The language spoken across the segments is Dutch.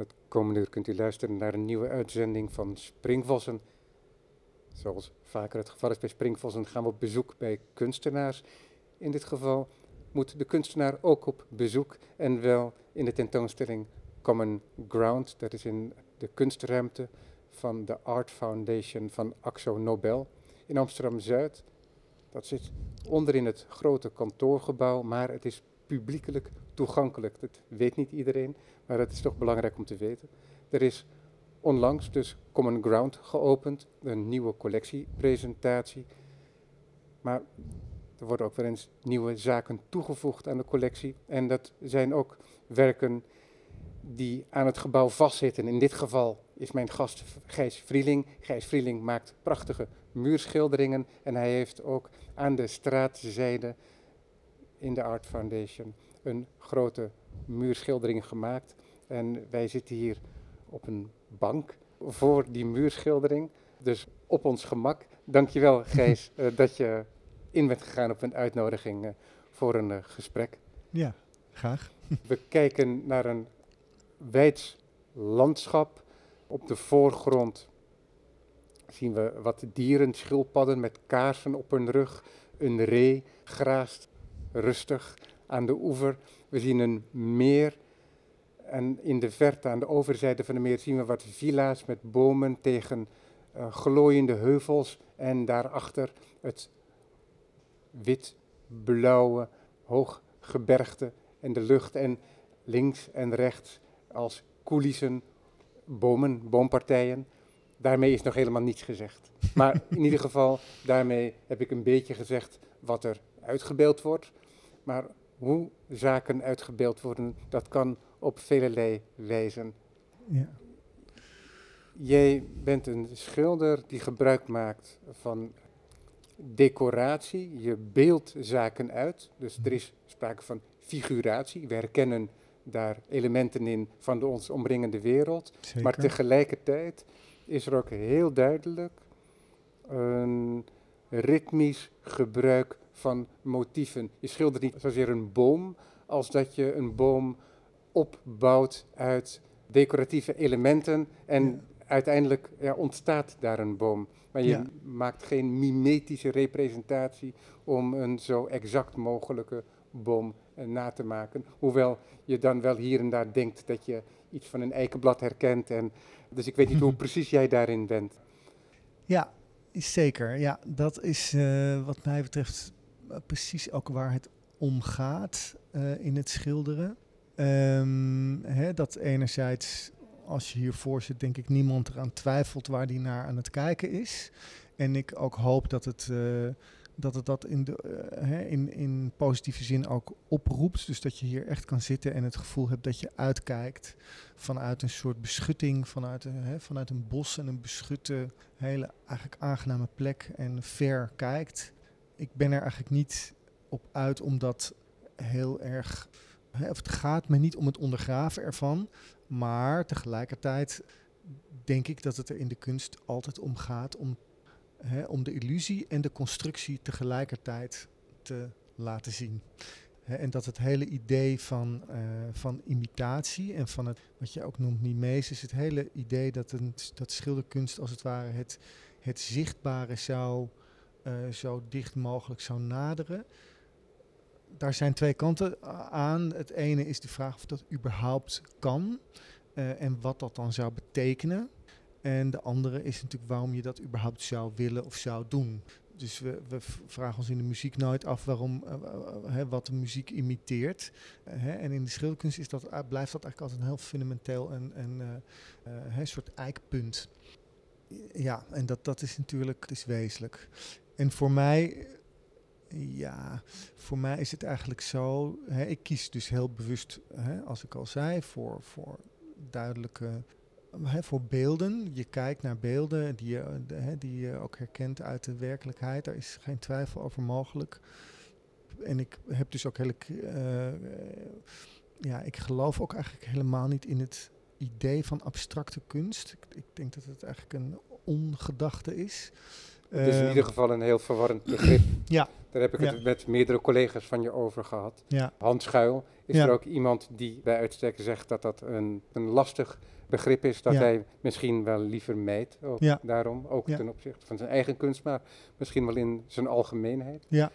Het komende uur kunt u luisteren naar een nieuwe uitzending van Springvossen. Zoals vaker het geval is bij Springvossen gaan we op bezoek bij kunstenaars. In dit geval moet de kunstenaar ook op bezoek en wel in de tentoonstelling Common Ground. Dat is in de kunstruimte van de Art Foundation van Axo Nobel in Amsterdam-Zuid. Dat zit onderin het grote kantoorgebouw, maar het is publiekelijk toegankelijk. Dat weet niet iedereen, maar het is toch belangrijk om te weten. Er is onlangs dus Common Ground geopend, een nieuwe collectiepresentatie. Maar er worden ook wel eens nieuwe zaken toegevoegd aan de collectie. En dat zijn ook werken die aan het gebouw vastzitten. In dit geval is mijn gast Gijs Vrieling. Gijs Vrieling maakt prachtige muurschilderingen en hij heeft ook aan de straatzijde in de Art Foundation een grote muurschildering gemaakt. En wij zitten hier op een bank voor die muurschildering, dus op ons gemak. Dankjewel Gijs uh, dat je in bent gegaan op een uitnodiging uh, voor een uh, gesprek. Ja, graag. We kijken naar een wijds landschap. Op de voorgrond zien we wat dieren, schildpadden met kaarsen op hun rug. Een ree graast rustig aan de oever. We zien een meer en in de verte aan de overzijde van de meer zien we wat villa's met bomen tegen uh, glooiende heuvels en daarachter het wit-blauwe hooggebergte en de lucht en links en rechts als coulissen bomen, boompartijen. Daarmee is nog helemaal niets gezegd. Maar in ieder geval, daarmee heb ik een beetje gezegd wat er uitgebeeld wordt. Maar hoe zaken uitgebeeld worden, dat kan op velelei wijzen. Ja. Jij bent een schilder die gebruik maakt van decoratie. Je beeldt zaken uit. Dus er is sprake van figuratie. We herkennen daar elementen in van de ons omringende wereld. Zeker. Maar tegelijkertijd is er ook heel duidelijk een ritmisch gebruik van motieven. Je schildert niet zozeer een boom, als dat je een boom opbouwt uit decoratieve elementen en uiteindelijk ja, ontstaat daar een boom. Maar je maakt geen mimetische representatie om een zo exact mogelijke boom uh, na te maken. Hoewel je dan wel hier en daar denkt dat je iets van een eikenblad herkent. En, dus ik weet niet hoe precies jij daarin bent. Ja, zeker. Ja, dat is uh, wat mij betreft precies ook waar het om gaat in het schilderen. Um, hè, dat enerzijds, als je hiervoor zit, denk ik niemand eraan twijfelt waar die naar aan het kijken is. En ik ook hoop dat het dat het dat in, de, uh, in, in positieve zin ook oproept. Dus dat je hier echt kan zitten en het gevoel hebt dat je uitkijkt vanuit een soort beschutting, vanuit een, hè, vanuit een bos en een beschutte, hele eigenlijk aangename plek en ver kijkt. Ik ben er eigenlijk niet op uit om dat heel erg. Hè, of het gaat me niet om het ondergraven ervan, maar tegelijkertijd denk ik dat het er in de kunst altijd om gaat om hè, om de illusie en de constructie tegelijkertijd te laten zien. Hè, en dat het hele idee van, uh, van imitatie en van het, wat je ook noemt mimesis, het hele idee dat, een, dat schilderkunst als het ware het, het zichtbare zou uh, zo dicht mogelijk zou naderen. Daar zijn twee kanten aan. Het ene is de vraag of dat überhaupt kan uh, en wat dat dan zou betekenen. En de andere is natuurlijk waarom je dat überhaupt zou willen of zou doen. Dus we, we vragen ons in de muziek nooit af waarom, uh, wat de muziek imiteert. En in de schilderkunst is dat, blijft dat eigenlijk altijd een heel fundamenteel en, en soort eikpunt. Ja, en dat, dat is natuurlijk is wezenlijk. En voor mij, ja, voor mij is het eigenlijk zo. Hè, ik kies dus heel bewust, hè, als ik al zei, voor, voor duidelijke voor beelden. Je kijkt naar beelden die je, die je ook herkent uit de werkelijkheid. Daar is geen twijfel over mogelijk. En ik heb dus ook hele. Uh, ja, ik geloof ook eigenlijk helemaal niet in het idee van abstracte kunst. Ik, ik, denk dat het eigenlijk een ongedachte is. Het is in Ehm, ieder geval een heel verwarrend begrip. Ja. Daar heb ik Ja. het met meerdere collega's van je over gehad. Ja, Hans Schuil is Ja. er ook iemand die bij uitstek zegt dat dat een, een lastig begrip is. Dat hij misschien wel liever mijt. Ook daarom, ook ten opzichte van zijn eigen kunst, maar misschien wel in zijn algemeenheid. Ja.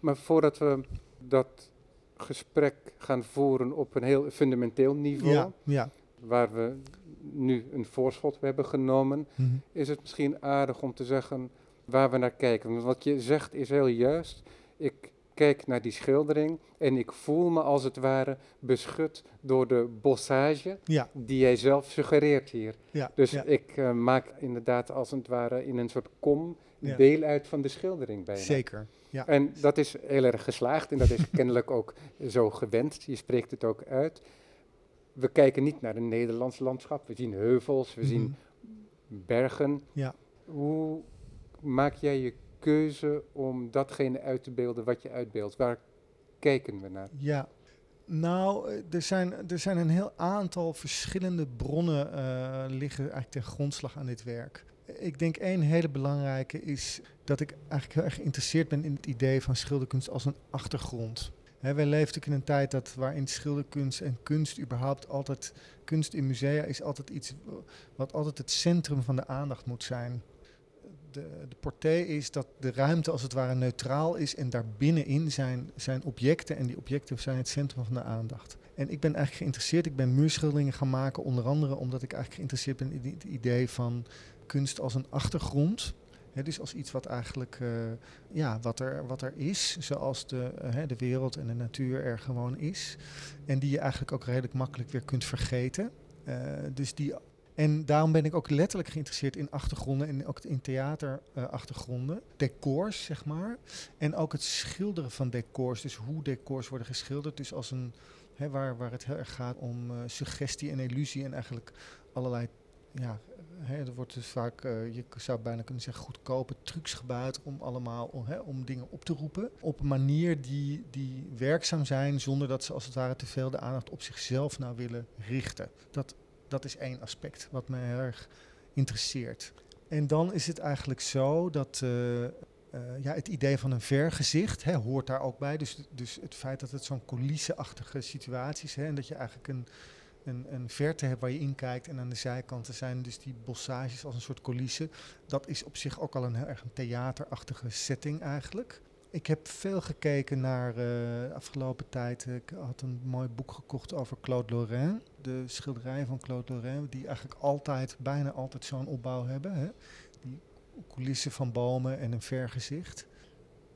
Maar voordat we dat gesprek gaan voeren op een heel fundamenteel niveau, waar we nu een voorschot hebben genomen, Mhm. is het misschien aardig om te zeggen waar we naar kijken. Want wat je zegt is heel juist. Ik kijk naar die schildering en ik voel me als het ware beschut door de bossage Ja, die jij zelf suggereert hier. ja. Dus ja. ik eh, maak inderdaad als het ware in een soort kom deel uit van de schildering bijna. Zeker. Ja. En dat is heel erg geslaagd en dat is kennelijk ook zo gewenst. Je spreekt het ook uit. We kijken niet naar een Nederlands landschap. We zien heuvels, we zien Mhm. bergen. Ja. Hoe maak jij je keuze om datgene uit te beelden wat je uitbeeldt? Waar kijken we naar? Ja, nou, eh, er zijn, er zijn een heel aantal verschillende bronnen eh, liggen eigenlijk ten grondslag aan dit werk. Ik denk één hele belangrijke is dat ik eigenlijk heel erg geïnteresseerd ben in het idee van schilderkunst als een achtergrond. Hè, wij leven natuurlijk in een tijd dat, waarin schilderkunst en kunst überhaupt altijd, kunst in musea is altijd iets wat altijd het centrum van de aandacht moet zijn. De, de porté is dat de ruimte als het ware neutraal is en daarbinnenin zijn, zijn objecten en die objecten zijn het centrum van de aandacht. En ik ben eigenlijk geïnteresseerd, ik ben muurschilderingen gaan maken onder andere omdat ik eigenlijk geïnteresseerd ben in het idee van kunst als een achtergrond. Dus als iets wat eigenlijk, eh, ja, wat er, wat er is, zoals de, eh, de wereld en de natuur er gewoon is. En die je eigenlijk ook redelijk makkelijk weer kunt vergeten. Eh, dus die, en daarom ben ik ook letterlijk geïnteresseerd in achtergronden en ook in theaterachtergronden. decors, zeg maar. En ook het schilderen van decors, dus hoe decors worden geschilderd. Dus als een, hè, waar, waar het heel erg gaat om eh, suggestie en illusie en eigenlijk allerlei ja, hè, er wordt dus vaak, eh, je zou bijna kunnen zeggen, goedkope trucs gebruikt om allemaal om, hè, om dingen op te roepen. Op een manier die, die werkzaam zijn, zonder dat ze als het ware te veel de aandacht op zichzelf nou willen richten. Dat, dat is één aspect wat me heel erg interesseert. En dan is het eigenlijk zo dat eh, eh, ja, het idee van een vergezicht hè, hoort daar ook bij. Dus, dus het feit dat het zo'n coulisseachtige situatie is hè, en dat je eigenlijk een, een, een verte hebt waar je in kijkt en aan de zijkanten zijn dus die bossages als een soort coulisse. Dat is op zich ook al een heel erg een theaterachtige setting eigenlijk. Ik heb veel gekeken naar eh, de afgelopen tijd. Ik had een mooi boek gekocht over Claude Lorrain. De schilderijen van Claude Lorrain, die eigenlijk altijd, bijna altijd zo'n opbouw hebben. Hè? Die coulissen van bomen en een vergezicht.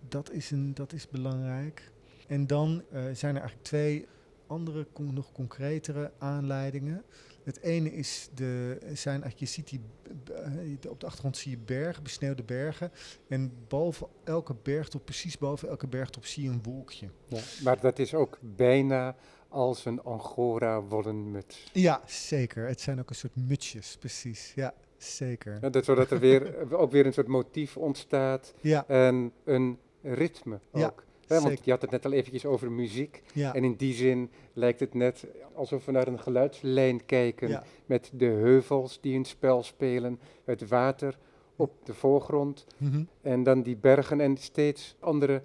Dat is, een, dat is belangrijk. En dan eh, zijn er eigenlijk twee andere, nog concretere aanleidingen. Het ene is, de, zijn je ziet die, eh, op de achtergrond zie je bergen, besneeuwde bergen. En boven elke bergtop, precies boven elke bergtop, zie je een wolkje. Maar dat is ook bijna als een Angora wollen muts. Ja, zeker. Het zijn ook een soort mutsjes, precies. Ja, zeker. Ja, dat, zodat er weer, ook weer een soort motief ontstaat Ja, en een ritme Ja, ook. Hè, want je had het net al eventjes over muziek. ja, En in die zin lijkt het net alsof we naar een geluidslijn kijken. ja, Met de heuvels die een spel spelen, het water op de voorgrond. mhm, En dan die bergen en steeds andere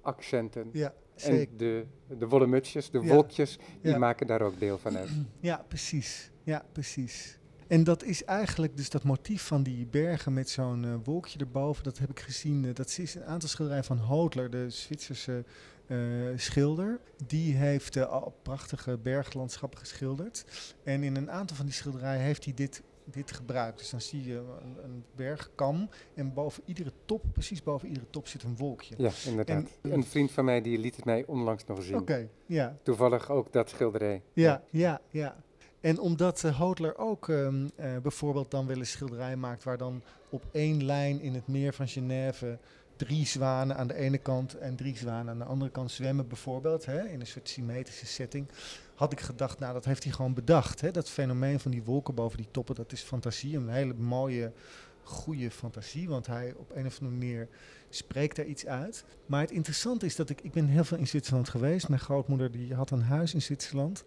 accenten. ja, En de, de wollen mutsjes, de Ja, wolkjes, die ja. maken daar ook deel van uit. Ja, precies. Ja, precies. En dat is eigenlijk dus dat motief van die bergen met zo'n eh, wolkje erboven. Dat heb ik gezien. eh, dat is een aantal schilderijen van Hootler, de Zwitserse eh, schilder. Die heeft al prachtige berglandschappen geschilderd. En in een aantal van die schilderijen heeft hij dit, dit gebruikt. Dus dan zie je een, een bergkam en boven iedere top, precies boven iedere top, zit een wolkje. Ja, inderdaad. En- een vriend van mij die liet het mij onlangs nog zien. Oké, ja. Toevallig ook dat schilderij. Ja, ja, ja. En omdat uh, Hootler ook um, uh, bijvoorbeeld dan wel een schilderij maakt waar dan op één lijn in het meer van Genève drie zwanen aan de ene kant en drie zwanen aan de andere kant zwemmen bijvoorbeeld, hè, in een soort symmetrische setting, had ik gedacht, nou dat heeft hij gewoon bedacht. Hè, dat fenomeen van die wolken boven die toppen, dat is fantasie, een hele mooie goede fantasie, want hij op een of andere manier spreekt daar iets uit. Maar het interessante is dat ik, ik ben heel veel in Zwitserland geweest. Mijn grootmoeder die had een huis in Zwitserland.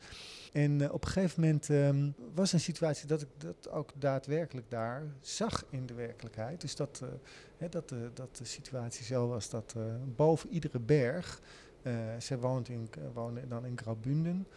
En uh, op een gegeven moment um, was een situatie dat ik dat ook daadwerkelijk daar zag in de werkelijkheid. Dus dat, hè, dat, uh, dat de situatie zo was dat boven iedere berg, zij woont in, woonde dan in Graubünden,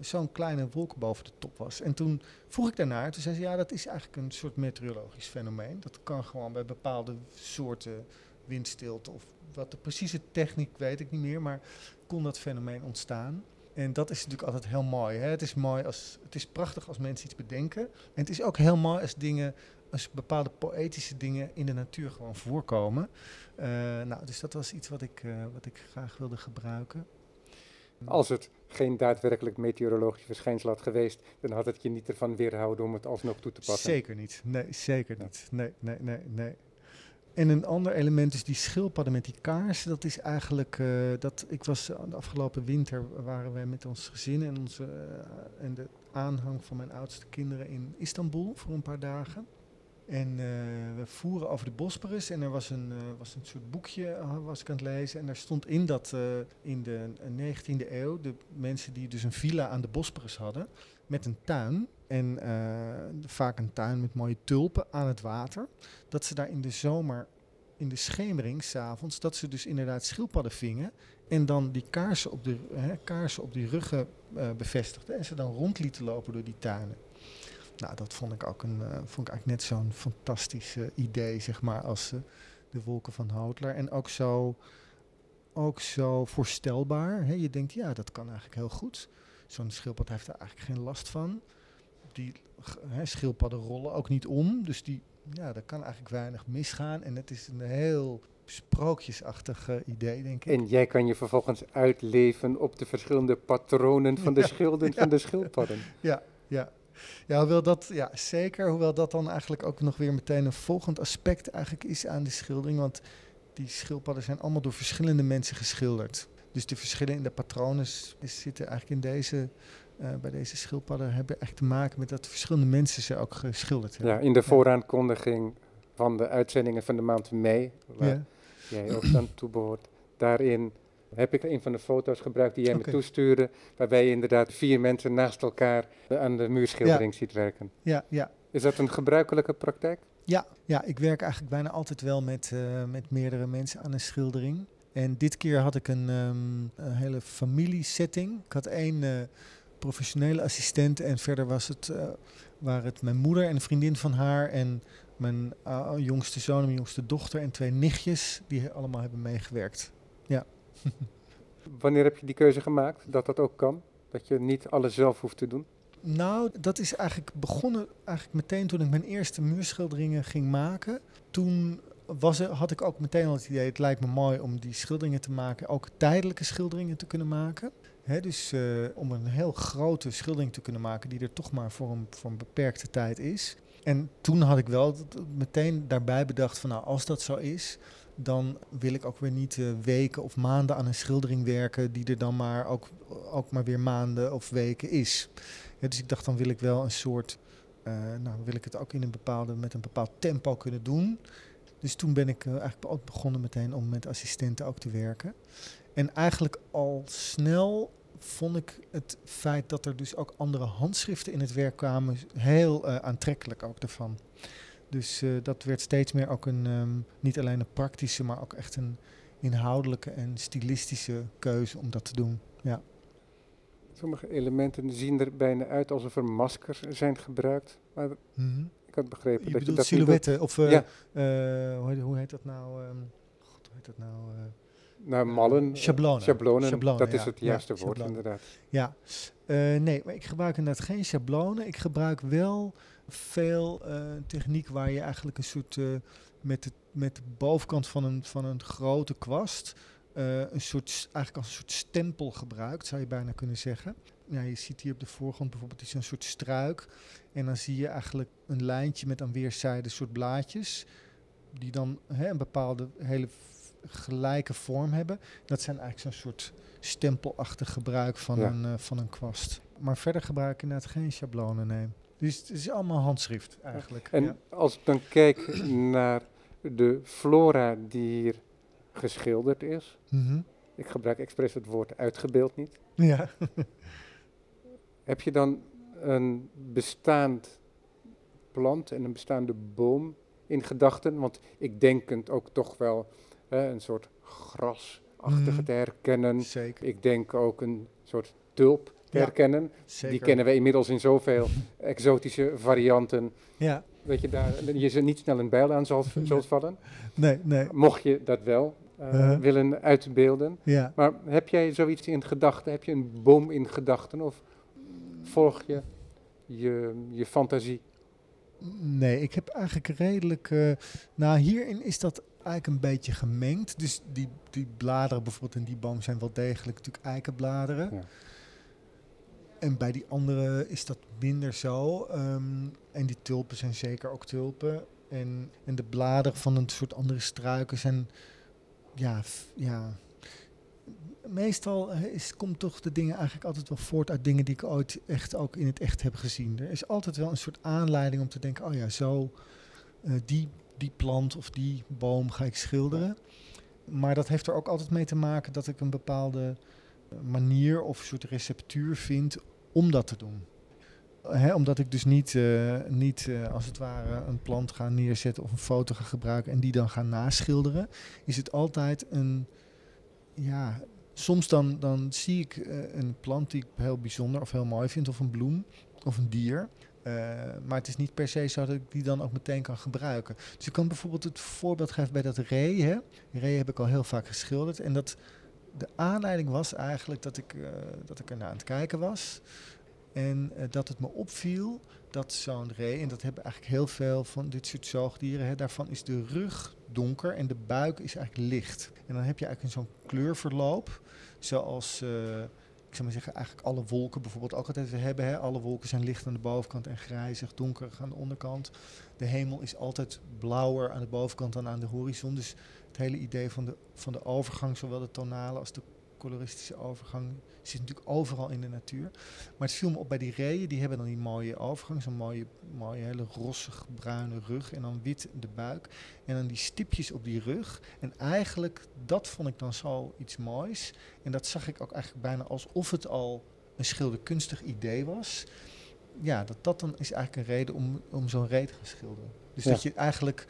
zo'n kleine wolk boven de top was. En toen vroeg ik daarnaar, toen zei ze ja dat is eigenlijk een soort meteorologisch fenomeen. Dat kan gewoon bij bepaalde soorten windstilte of wat de precieze techniek weet ik niet meer, maar kon dat fenomeen ontstaan. En dat is natuurlijk altijd heel mooi. Hè? Het, is mooi als, het is prachtig als mensen iets bedenken. En het is ook heel mooi als dingen, als bepaalde poëtische dingen in de natuur gewoon voorkomen. Uh, nou, dus dat was iets wat ik, uh, wat ik graag wilde gebruiken. Als het geen daadwerkelijk meteorologisch verschijnsel had geweest, dan had het je niet ervan weerhouden om het alsnog toe te passen. Zeker niet. Nee, zeker niet. Nee, nee, nee, nee. En een ander element is die schildpadden met die kaarsen. Dat is eigenlijk, uh, dat, ik was de afgelopen winter, waren wij met ons gezin en, onze, uh, en de aanhang van mijn oudste kinderen in Istanbul voor een paar dagen. En we voeren over de Bosporus en er was een, was een soort boekje, was ik aan het lezen. En daar stond in dat in de 19e eeuw de mensen die dus een villa aan de Bosporus hadden, met een tuin, en uh, vaak een tuin met mooie tulpen aan het water. Dat ze daar in de zomer, in de schemering, s'avonds, dat ze dus inderdaad schildpadden vingen. En dan die kaarsen op, de, hè, kaarsen op die ruggen uh, bevestigden. En ze dan rond lieten lopen door die tuinen. Nou, dat vond ik ook een, uh, vond ik eigenlijk net zo'n fantastisch idee, zeg maar, als de wolken van Houtler. En ook zo, ook zo voorstelbaar. Hè? Je denkt, ja, dat kan eigenlijk heel goed. Zo'n schildpad heeft er eigenlijk geen last van die hè, schildpadden rollen ook niet om. Dus die, ja, daar kan eigenlijk weinig misgaan. En het is een heel sprookjesachtig uh, idee, denk ik. En jij kan je vervolgens uitleven op de verschillende patronen van de schilden ja. van de schildpadden. Ja, ja. Ja, hoewel dat, ja, zeker. Hoewel dat dan eigenlijk ook nog weer meteen een volgend aspect eigenlijk is aan de schildering. Want die schildpadden zijn allemaal door verschillende mensen geschilderd. Dus de verschillen in de patronen zitten eigenlijk in deze uh, bij deze schildpadden hebben echt te maken met dat verschillende mensen ze ook geschilderd hebben. Ja, in de vooraankondiging van de uitzendingen van de maand mei, waar ja. jij ook dan toe behoort, daarin heb ik een van de foto's gebruikt die jij okay. me toestuurde, waarbij je inderdaad vier mensen naast elkaar aan de muurschildering ja. ziet werken. Ja, ja. Is dat een gebruikelijke praktijk? Ja, ja ik werk eigenlijk bijna altijd wel met, uh, met meerdere mensen aan een schildering. En dit keer had ik een, um, een hele familiesetting. Ik had één uh, professionele assistent. En verder was het, uh, waren het mijn moeder en een vriendin van haar en mijn uh, jongste zoon en mijn jongste dochter en twee nichtjes die allemaal hebben meegewerkt. Ja. Wanneer heb je die keuze gemaakt dat dat ook kan? Dat je niet alles zelf hoeft te doen? Nou, dat is eigenlijk begonnen eigenlijk meteen toen ik mijn eerste muurschilderingen ging maken. Toen was er, had ik ook meteen al het idee, het lijkt me mooi om die schilderingen te maken, ook tijdelijke schilderingen te kunnen maken. Dus uh, om een heel grote schildering te kunnen maken die er toch maar voor een, voor een beperkte tijd is. En toen had ik wel meteen daarbij bedacht van nou, als dat zo is, dan wil ik ook weer niet uh, weken of maanden aan een schildering werken die er dan maar ook, ook maar weer maanden of weken is. Dus ik dacht dan wil ik wel een soort, uh, nou wil ik het ook in een bepaalde, met een bepaald tempo kunnen doen. Dus toen ben ik eigenlijk ook begonnen meteen om met assistenten ook te werken. En eigenlijk al snel vond ik het feit dat er dus ook andere handschriften in het werk kwamen heel uh, aantrekkelijk ook daarvan. Dus uh, dat werd steeds meer ook een, um, niet alleen een praktische, maar ook echt een inhoudelijke en stilistische keuze om dat te doen. Ja. Sommige elementen zien er bijna uit alsof er maskers zijn gebruikt. Maar mm -hmm. ik had begrepen je dat je dat silhouetten, of uh, ja. hoe, hoe, heet dat nou? Um, God, hoe heet dat nou? Naar mallen. Schablonen. Schablonen, schablonen dat ja. is het juiste ja, woord schablonen. inderdaad. Ja, uh, nee, maar ik gebruik inderdaad geen schablonen. Ik gebruik wel veel uh, techniek waar je eigenlijk een soort, uh, met, de, met de bovenkant van een, van een grote kwast, een soort, eigenlijk als een soort stempel gebruikt, zou je bijna kunnen zeggen. Ja, je ziet hier op de voorgrond bijvoorbeeld is een soort struik. En dan zie je eigenlijk een lijntje met aan weerszijden soort blaadjes. Die dan hè, een bepaalde hele gelijke vorm hebben. Dat zijn eigenlijk zo'n soort stempelachtig gebruik van, Ja. een, eh, van een kwast. Maar verder gebruik ik inderdaad geen schablonen, nee. Dus het is allemaal handschrift eigenlijk. En ja. als ik dan kijk naar de flora die hier geschilderd is, Mhm. ik gebruik expres het woord uitgebeeld niet, ja. heb je dan een bestaand plant en een bestaande boom in gedachten? Want ik denk het ook toch wel een soort grasachtige Mhm. te herkennen. Zeker. Ik denk ook een soort tulp te Ja, herkennen. Zeker. Die kennen we inmiddels in zoveel exotische varianten. Ja, Dat je daar je ze niet snel een bijl aan zal, zult vallen. nee, nee. Mocht je dat wel eh, Uh-huh. willen uitbeelden. Ja. Maar heb jij zoiets in gedachten? Heb je een boom in gedachten? Of volg je je, je fantasie? Nee, ik heb eigenlijk redelijk. eh, nou, hierin is dat eigenlijk een beetje gemengd. Dus die, die bladeren bijvoorbeeld in die boom zijn wel degelijk natuurlijk eikenbladeren. Ja. En bij die andere is dat minder zo. Ehm, en die tulpen zijn zeker ook tulpen. En, en de bladeren van een soort andere struiken zijn. Ja, ja. Meestal eh, is, komt toch de dingen eigenlijk altijd wel voort uit dingen die ik ooit echt ook in het echt heb gezien. Er is altijd wel een soort aanleiding om te denken: oh ja, zo eh, die, die plant of die boom ga ik schilderen. Maar dat heeft er ook altijd mee te maken dat ik een bepaalde eh, manier of soort receptuur vind om dat te doen. Omdat ik dus niet, eh, niet eh, als het ware een plant ga neerzetten of een foto ga gebruiken en die dan ga naschilderen, is het altijd een, ja, soms dan, dan zie ik een plant die ik heel bijzonder of heel mooi vind, of een bloem of een dier. Eh, maar het is niet per se zo dat ik die dan ook meteen kan gebruiken. Dus ik kan bijvoorbeeld het voorbeeld geven bij dat ree. Hè? Ree heb ik al heel vaak geschilderd. En dat de aanleiding was eigenlijk dat ik, eh, dat ik er naar aan het kijken was. En eh, dat het me opviel dat zo'n ree, en dat hebben eigenlijk heel veel van dit soort zoogdieren, hè, daarvan is de rug donker en de buik is eigenlijk licht. En dan heb je eigenlijk zo'n kleurverloop, zoals, ik zou maar zeggen, eigenlijk alle wolken bijvoorbeeld ook altijd hebben. Hè. Alle wolken zijn licht aan de bovenkant en grijzig, donker aan de onderkant. De hemel is altijd blauwer aan de bovenkant dan aan de horizon. Dus het hele idee van de, van de overgang, zowel de tonale als de coloristische overgang, zit natuurlijk overal in de natuur. Maar het viel me op bij die reeën, die hebben dan die mooie overgang, zo'n mooie, mooie hele rossig bruine rug en dan wit de buik. En dan die stipjes op die rug. En eigenlijk, dat vond ik dan zo iets moois. En dat zag ik ook eigenlijk bijna alsof het al een schilderkunstig idee was. Ja, dat dat dan is eigenlijk een reden om, om zo'n ree te gaan schilderen. Dus Ja. dat je eigenlijk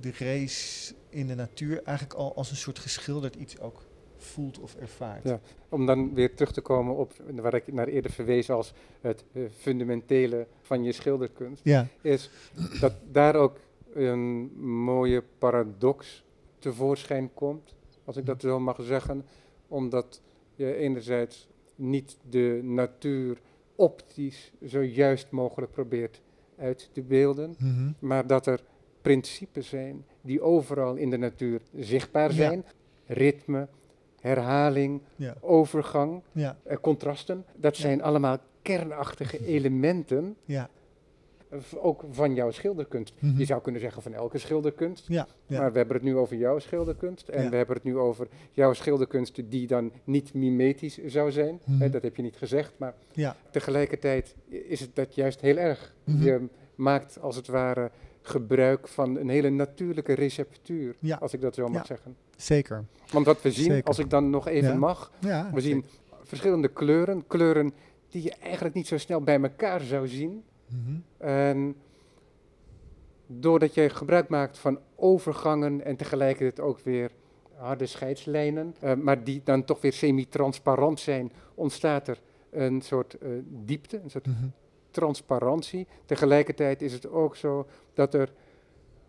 de race in de natuur eigenlijk al als een soort geschilderd iets ook voelt of ervaart. Ja. Om dan weer terug te komen op waar ik naar eerder verwees als het eh, fundamentele van je schilderkunst. ja. is dat daar ook een mooie paradox tevoorschijn komt, als ik dat zo mag zeggen, omdat je enerzijds niet de natuur optisch zo juist mogelijk probeert uit te beelden, Mhm. maar dat er principes zijn die overal in de natuur zichtbaar Ja. zijn. Ritme, herhaling, ja. overgang, Ja. eh, contrasten, dat Ja. zijn allemaal kernachtige elementen Ja. v- ook van jouw schilderkunst. Mhm. Je zou kunnen zeggen van elke schilderkunst. Maar we hebben het nu over jouw schilderkunst. En we hebben het nu over jouw schilderkunst die dan niet mimetisch zou zijn. Mhm. Hè, dat heb je niet gezegd. Maar ja. tegelijkertijd is het dat juist heel erg. Mhm. Je maakt als het ware gebruik van een hele natuurlijke receptuur. Als ik dat zo mag zeggen. Zeker. Want wat we zien, Zeker. als ik dan nog even Ja. mag. Ja. We zien verschillende kleuren. Kleuren die je eigenlijk niet zo snel bij elkaar zou zien. Mhm. En doordat je gebruik maakt van overgangen en tegelijkertijd ook weer harde scheidslijnen, eh, maar die dan toch weer semi-transparant zijn, ontstaat er een soort eh, diepte, een soort Mhm. transparantie. Tegelijkertijd is het ook zo dat er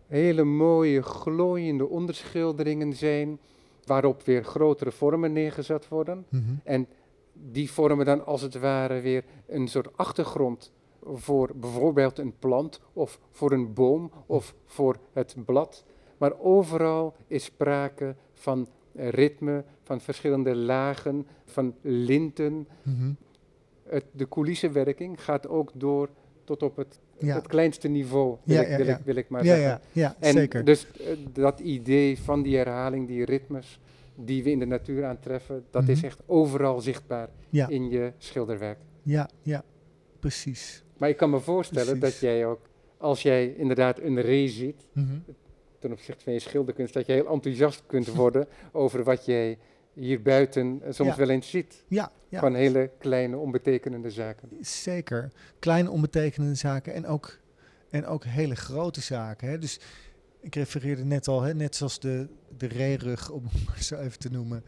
hele mooie glooiende onderschilderingen zijn, waarop weer grotere vormen neergezet worden. Mhm. En die vormen dan als het ware weer een soort achtergrond voor bijvoorbeeld een plant of voor een boom of voor het blad. Maar overal is sprake van ritme, van verschillende lagen, van linten. Mhm. Het, de coulissenwerking gaat ook door tot op het, Ja. het kleinste niveau, wil, Ja, ik, wil. Ik, wil ik maar zeggen. ja, ja, En zeker. dus eh, dat idee van die herhaling, die ritmes die we in de natuur aantreffen, dat is Mhm. echt overal zichtbaar in je schilderwerk. ja, ja, precies. Maar ik kan me voorstellen Precies. dat jij ook, als jij inderdaad een ree ziet, Mhm. ten opzichte van je schilderkunst, dat je heel enthousiast kunt worden over wat jij hier buiten eh, soms Ja. wel eens ziet. Ja, ja. Van hele kleine, onbetekenende zaken. Zeker. Kleine onbetekenende zaken en ook, en ook hele grote zaken. Hè. Dus ik refereerde net al, hè, net zoals de, de reerug, om het maar zo even te noemen,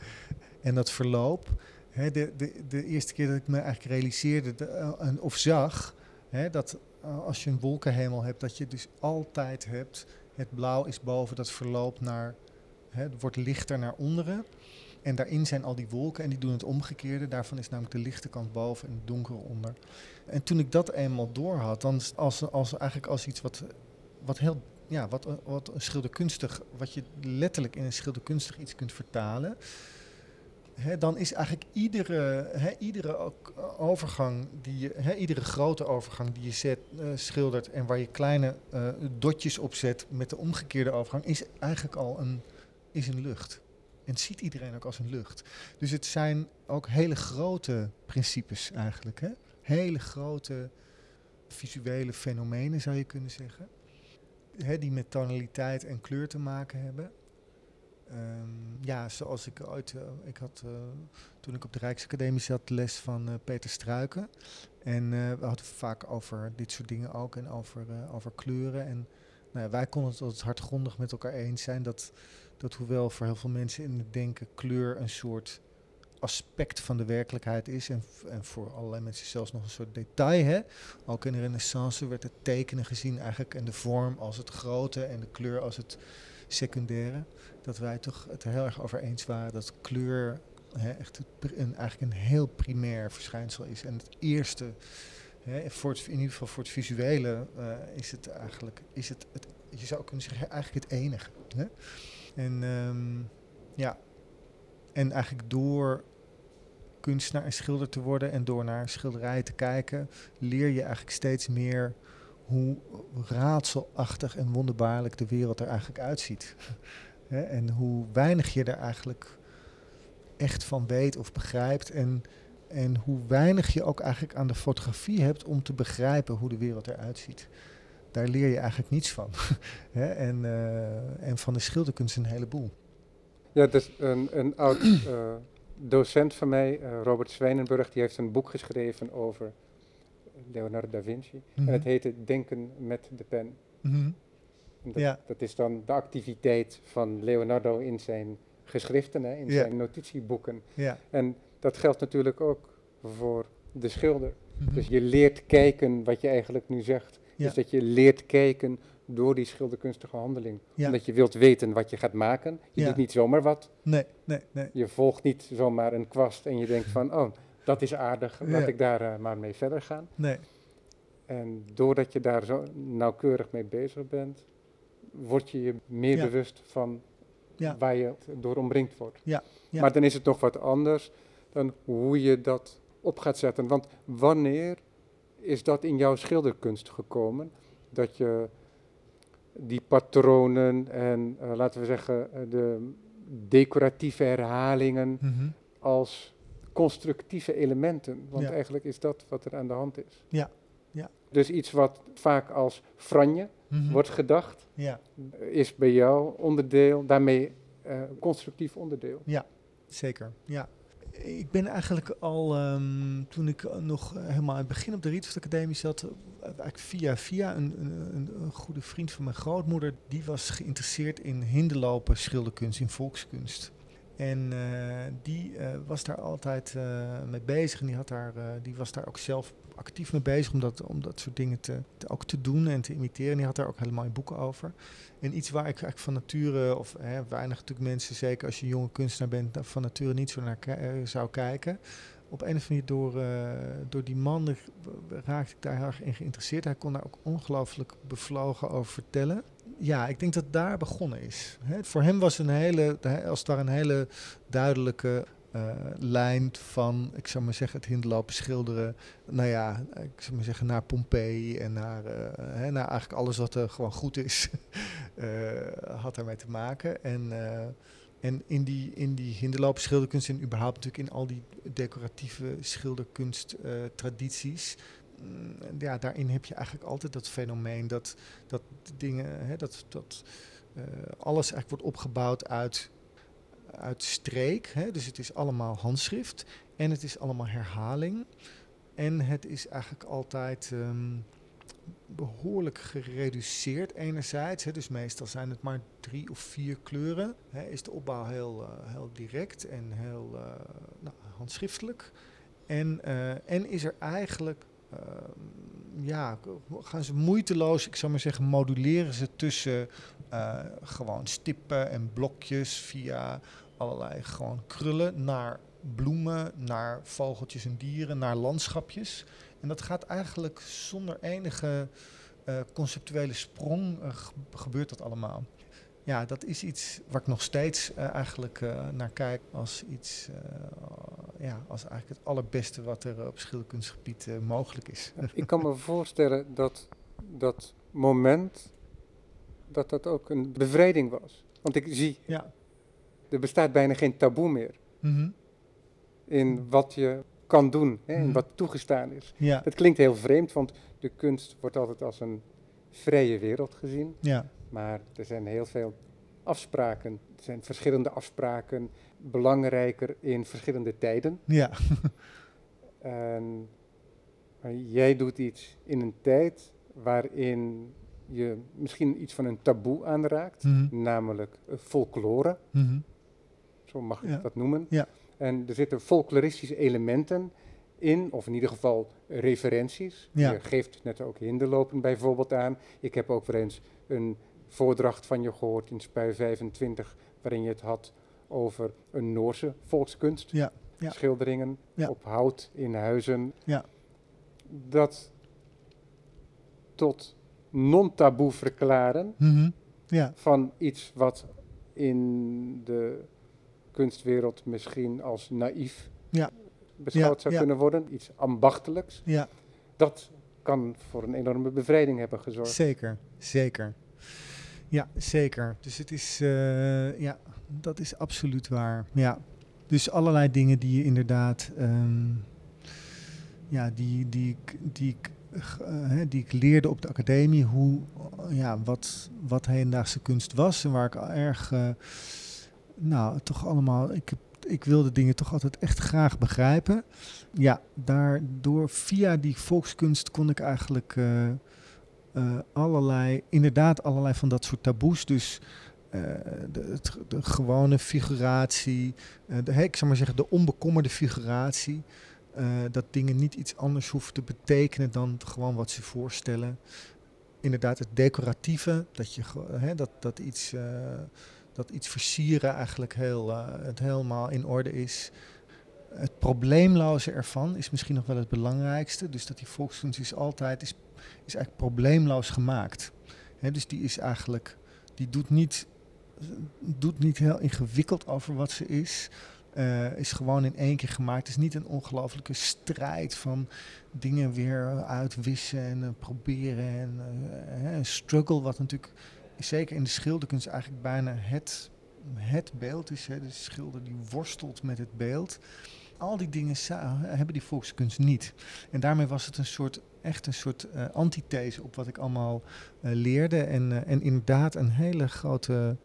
en dat verloop. Hè, de, de, de eerste keer dat ik me eigenlijk realiseerde de- eh, of zag, hè, dat eh, als je een wolkenhemel hebt, dat je dus altijd hebt, het blauw is boven, dat verloopt naar, hè, het wordt lichter naar onderen. En daarin zijn al die wolken en die doen het omgekeerde. Daarvan is namelijk de lichte kant boven en het donkere onder. En toen ik dat eenmaal door had, dan als, als eigenlijk als iets wat, wat heel, ja, wat, wat een schilderkunstig, wat je letterlijk in een schilderkunstig iets kunt vertalen. Dan is eigenlijk iedere, iedere eh, overgang, die je, iedere grote overgang die je zet, eh, schildert en waar je kleine eh, dotjes op zet met de omgekeerde overgang, is eigenlijk al een, is een lucht. En ziet iedereen ook als een lucht. Dus het zijn ook hele grote principes eigenlijk. Hè? Hele grote visuele fenomenen zou je kunnen zeggen. Hè, die met tonaliteit en kleur te maken hebben. Ehm, ja, zoals ik ooit, eh, ik had eh, toen ik op de Rijksacademie zat les van eh, Peter Struiken. En we hadden vaak over dit soort dingen ook en over, over kleuren. En nou wij konden het altijd hardgrondig met elkaar eens zijn dat, dat hoewel voor heel veel mensen in het denken kleur een soort aspect van de werkelijkheid is. En, voor allerlei mensen zelfs nog een soort detail. Hè? Ook in de renaissance werd het tekenen gezien eigenlijk en de vorm als het grote en de kleur als het secundaire. Dat wij toch het heel erg over eens waren dat kleur hè, echt een, eigenlijk een heel primair verschijnsel is. En het eerste, hè, voor in ieder geval voor het visuele, eh, is het eigenlijk, is het, het, je zou kunnen zeggen, eigenlijk het enige. Hè? En ehm, ja, en eigenlijk door kunstenaar en schilder te worden en door naar schilderijen te kijken, leer je eigenlijk steeds meer hoe raadselachtig en wonderbaarlijk de wereld er eigenlijk uitziet. En hoe weinig je er eigenlijk echt van weet of begrijpt. En, en hoe weinig je ook eigenlijk aan de fotografie hebt om te begrijpen hoe de wereld eruit ziet. Daar leer je eigenlijk niets van. En, eh, en van de schilderkunst een heleboel. Ja, dus een, een oud eh, docent van mij, eh, Robert Zwijnenburg, die heeft een boek geschreven over Leonardo da Vinci. Mhm. En het heette Denken met de pen. Mhm. Dat, Ja. dat is dan de activiteit van Leonardo in zijn geschriften, hè, in zijn notitieboeken. Ja. En dat geldt natuurlijk ook voor de schilder. Mhm. Dus je leert kijken wat je eigenlijk nu zegt. Ja. Dus dat je leert kijken door die schilderkunstige handeling. Ja. Omdat je wilt weten wat je gaat maken. Je Ja. doet niet zomaar wat. Nee, nee, nee. Je volgt niet zomaar een kwast en je denkt van, oh, dat is aardig, laat ik daar eh, maar mee verder gaan. nee. En doordat je daar zo nauwkeurig mee bezig bent, word je je meer bewust van waar je door omringd wordt. Ja, ja. Maar dan is het nog wat anders dan hoe je dat op gaat zetten. Want wanneer is dat in jouw schilderkunst gekomen? Dat je die patronen en eh, laten we zeggen eh, de decoratieve herhalingen Mhm. als constructieve elementen. Want Ja. eigenlijk is dat wat er aan de hand is. Ja, ja. Dus iets wat vaak als franje Mhm. wordt gedacht, Ja, is bij jou onderdeel, daarmee eh, constructief onderdeel. zeker. Ja. Ik ben eigenlijk al, ehm, toen ik eh, nog eh, helemaal aan het begin op de Rietveld Academie zat, eh, eigenlijk via via een, een, een, goede vriend van mijn grootmoeder, die was geïnteresseerd in hinderlopen, schilderkunst, in volkskunst. En die was daar altijd eh, mee bezig en die, had daar, eh, die was daar ook zelf actief mee bezig om dat, om dat soort dingen te, ook te doen en te imiteren. En die had daar ook helemaal boeken over. En iets waar ik eigenlijk van nature, of hè, weinig natuurlijk mensen, zeker als je jonge kunstenaar bent, daar van nature niet zo naar eh, zou kijken. Op een of andere manier door, door die man raakte ik daar heel erg in geïnteresseerd. Hij kon daar ook ongelooflijk bevlogen over vertellen. Ja, ik denk dat daar begonnen is. Voor hem was een hele, als ware een hele duidelijke lijn van, ik zou maar zeggen, het hinderlopen schilderen. Nou ja, ik zou maar zeggen, naar Pompeii en naar, eh, hè, naar eigenlijk alles wat er gewoon goed is, eh, had daarmee te maken. En, eh, en in die, in die hinderlopen schilderkunst en überhaupt natuurlijk in al die decoratieve schilderkunst eh, tradities mm, ja, daarin heb je eigenlijk altijd dat fenomeen dat, dat dingen, hè, dat, dat eh, alles eigenlijk wordt opgebouwd uit, uit streek. Hè? Dus het is allemaal handschrift en het is allemaal herhaling. En het is eigenlijk altijd ehm, behoorlijk gereduceerd enerzijds. Hè, dus meestal zijn het maar drie of vier kleuren. Hè, is de opbouw heel, uh, heel direct en heel uh, nou, handschriftelijk. En, uh, en is er eigenlijk, ehm, ja, gaan ze moeiteloos, ik zou maar zeggen, moduleren ze tussen gewoon stippen en blokjes via allerlei gewoon krullen naar bloemen, naar vogeltjes en dieren, naar landschapjes. En dat gaat eigenlijk zonder enige uh, conceptuele sprong, uh, gebeurt dat allemaal. Ja, dat is iets waar ik nog steeds uh, eigenlijk naar kijk als iets, ja, als eigenlijk het allerbeste wat er op schilderkunstgebied mogelijk is. Ik kan me voorstellen dat dat moment, dat dat ook een bevrijding was. Want ik zie, ja. Er bestaat bijna geen taboe meer. Mm -hmm. In wat je kan doen hè, en Mhm. wat toegestaan is. Ja, Dat klinkt heel vreemd, want de kunst wordt altijd als een vrije wereld gezien. ja, Maar er zijn heel veel afspraken. Er zijn verschillende afspraken, belangrijker in verschillende tijden. ja, En maar jij doet iets in een tijd waarin je misschien iets van een taboe aanraakt, Mhm. namelijk eh, folklore, Mhm. Zo mag ik Ja. dat noemen. Ja. En er zitten folkloristische elementen in, of in ieder geval referenties. Ja. Je geeft net ook hinderlopen bijvoorbeeld aan. Ik heb ook wel eens een voordracht van je gehoord in Spui 25, waarin je het had over een Noorse volkskunst. Ja, ja. Schilderingen op hout in huizen. Ja. Dat tot non-taboe verklaren Mhm. ja, van iets wat in de kunstwereld misschien als naïef Ja. beschouwd zou kunnen worden, iets ambachtelijks. ja. Dat kan voor een enorme bevrijding hebben gezorgd. Zeker, zeker. Ja, zeker. Dus het is, eh, ja, dat is absoluut waar. Ja. Dus allerlei dingen die je inderdaad, ehm, ja, die, die, ik- die, ik, hè, die ik leerde op de academie, hoe, ja, wat, wat hedendaagse kunst was en waar ik al erg, eh, nou, toch allemaal, ik, ik wilde dingen toch altijd echt graag begrijpen. Ja, daardoor, via die volkskunst kon ik eigenlijk eh, eh, allerlei, inderdaad allerlei van dat soort taboes. Dus eh, de, de gewone figuratie, de, ik zou maar zeggen de onbekommerde figuratie. dat dingen niet iets anders hoeven te betekenen dan gewoon wat ze voorstellen. Inderdaad, het decoratieve, dat, je, dat, dat, iets, dat iets versieren eigenlijk heel, eh, het helemaal in orde is. Het probleemloze ervan is misschien nog wel het belangrijkste. Dus dat die volkskunst is altijd is, is eigenlijk probleemloos gemaakt. Dus die is eigenlijk, die doet niet, doet niet heel ingewikkeld over wat ze is. Eh, is gewoon in één keer gemaakt. Het is niet een ongelofelijke strijd van dingen weer uitwissen en eh, proberen. En een struggle, wat natuurlijk zeker in de schilderkunst eigenlijk bijna het, het beeld is. Hè. De schilder die worstelt met het beeld. Al die dingen hebben die volkskunst niet. En daarmee was het een soort, echt een soort eh, antithese op wat ik allemaal eh, leerde. En, eh, en inderdaad een hele grote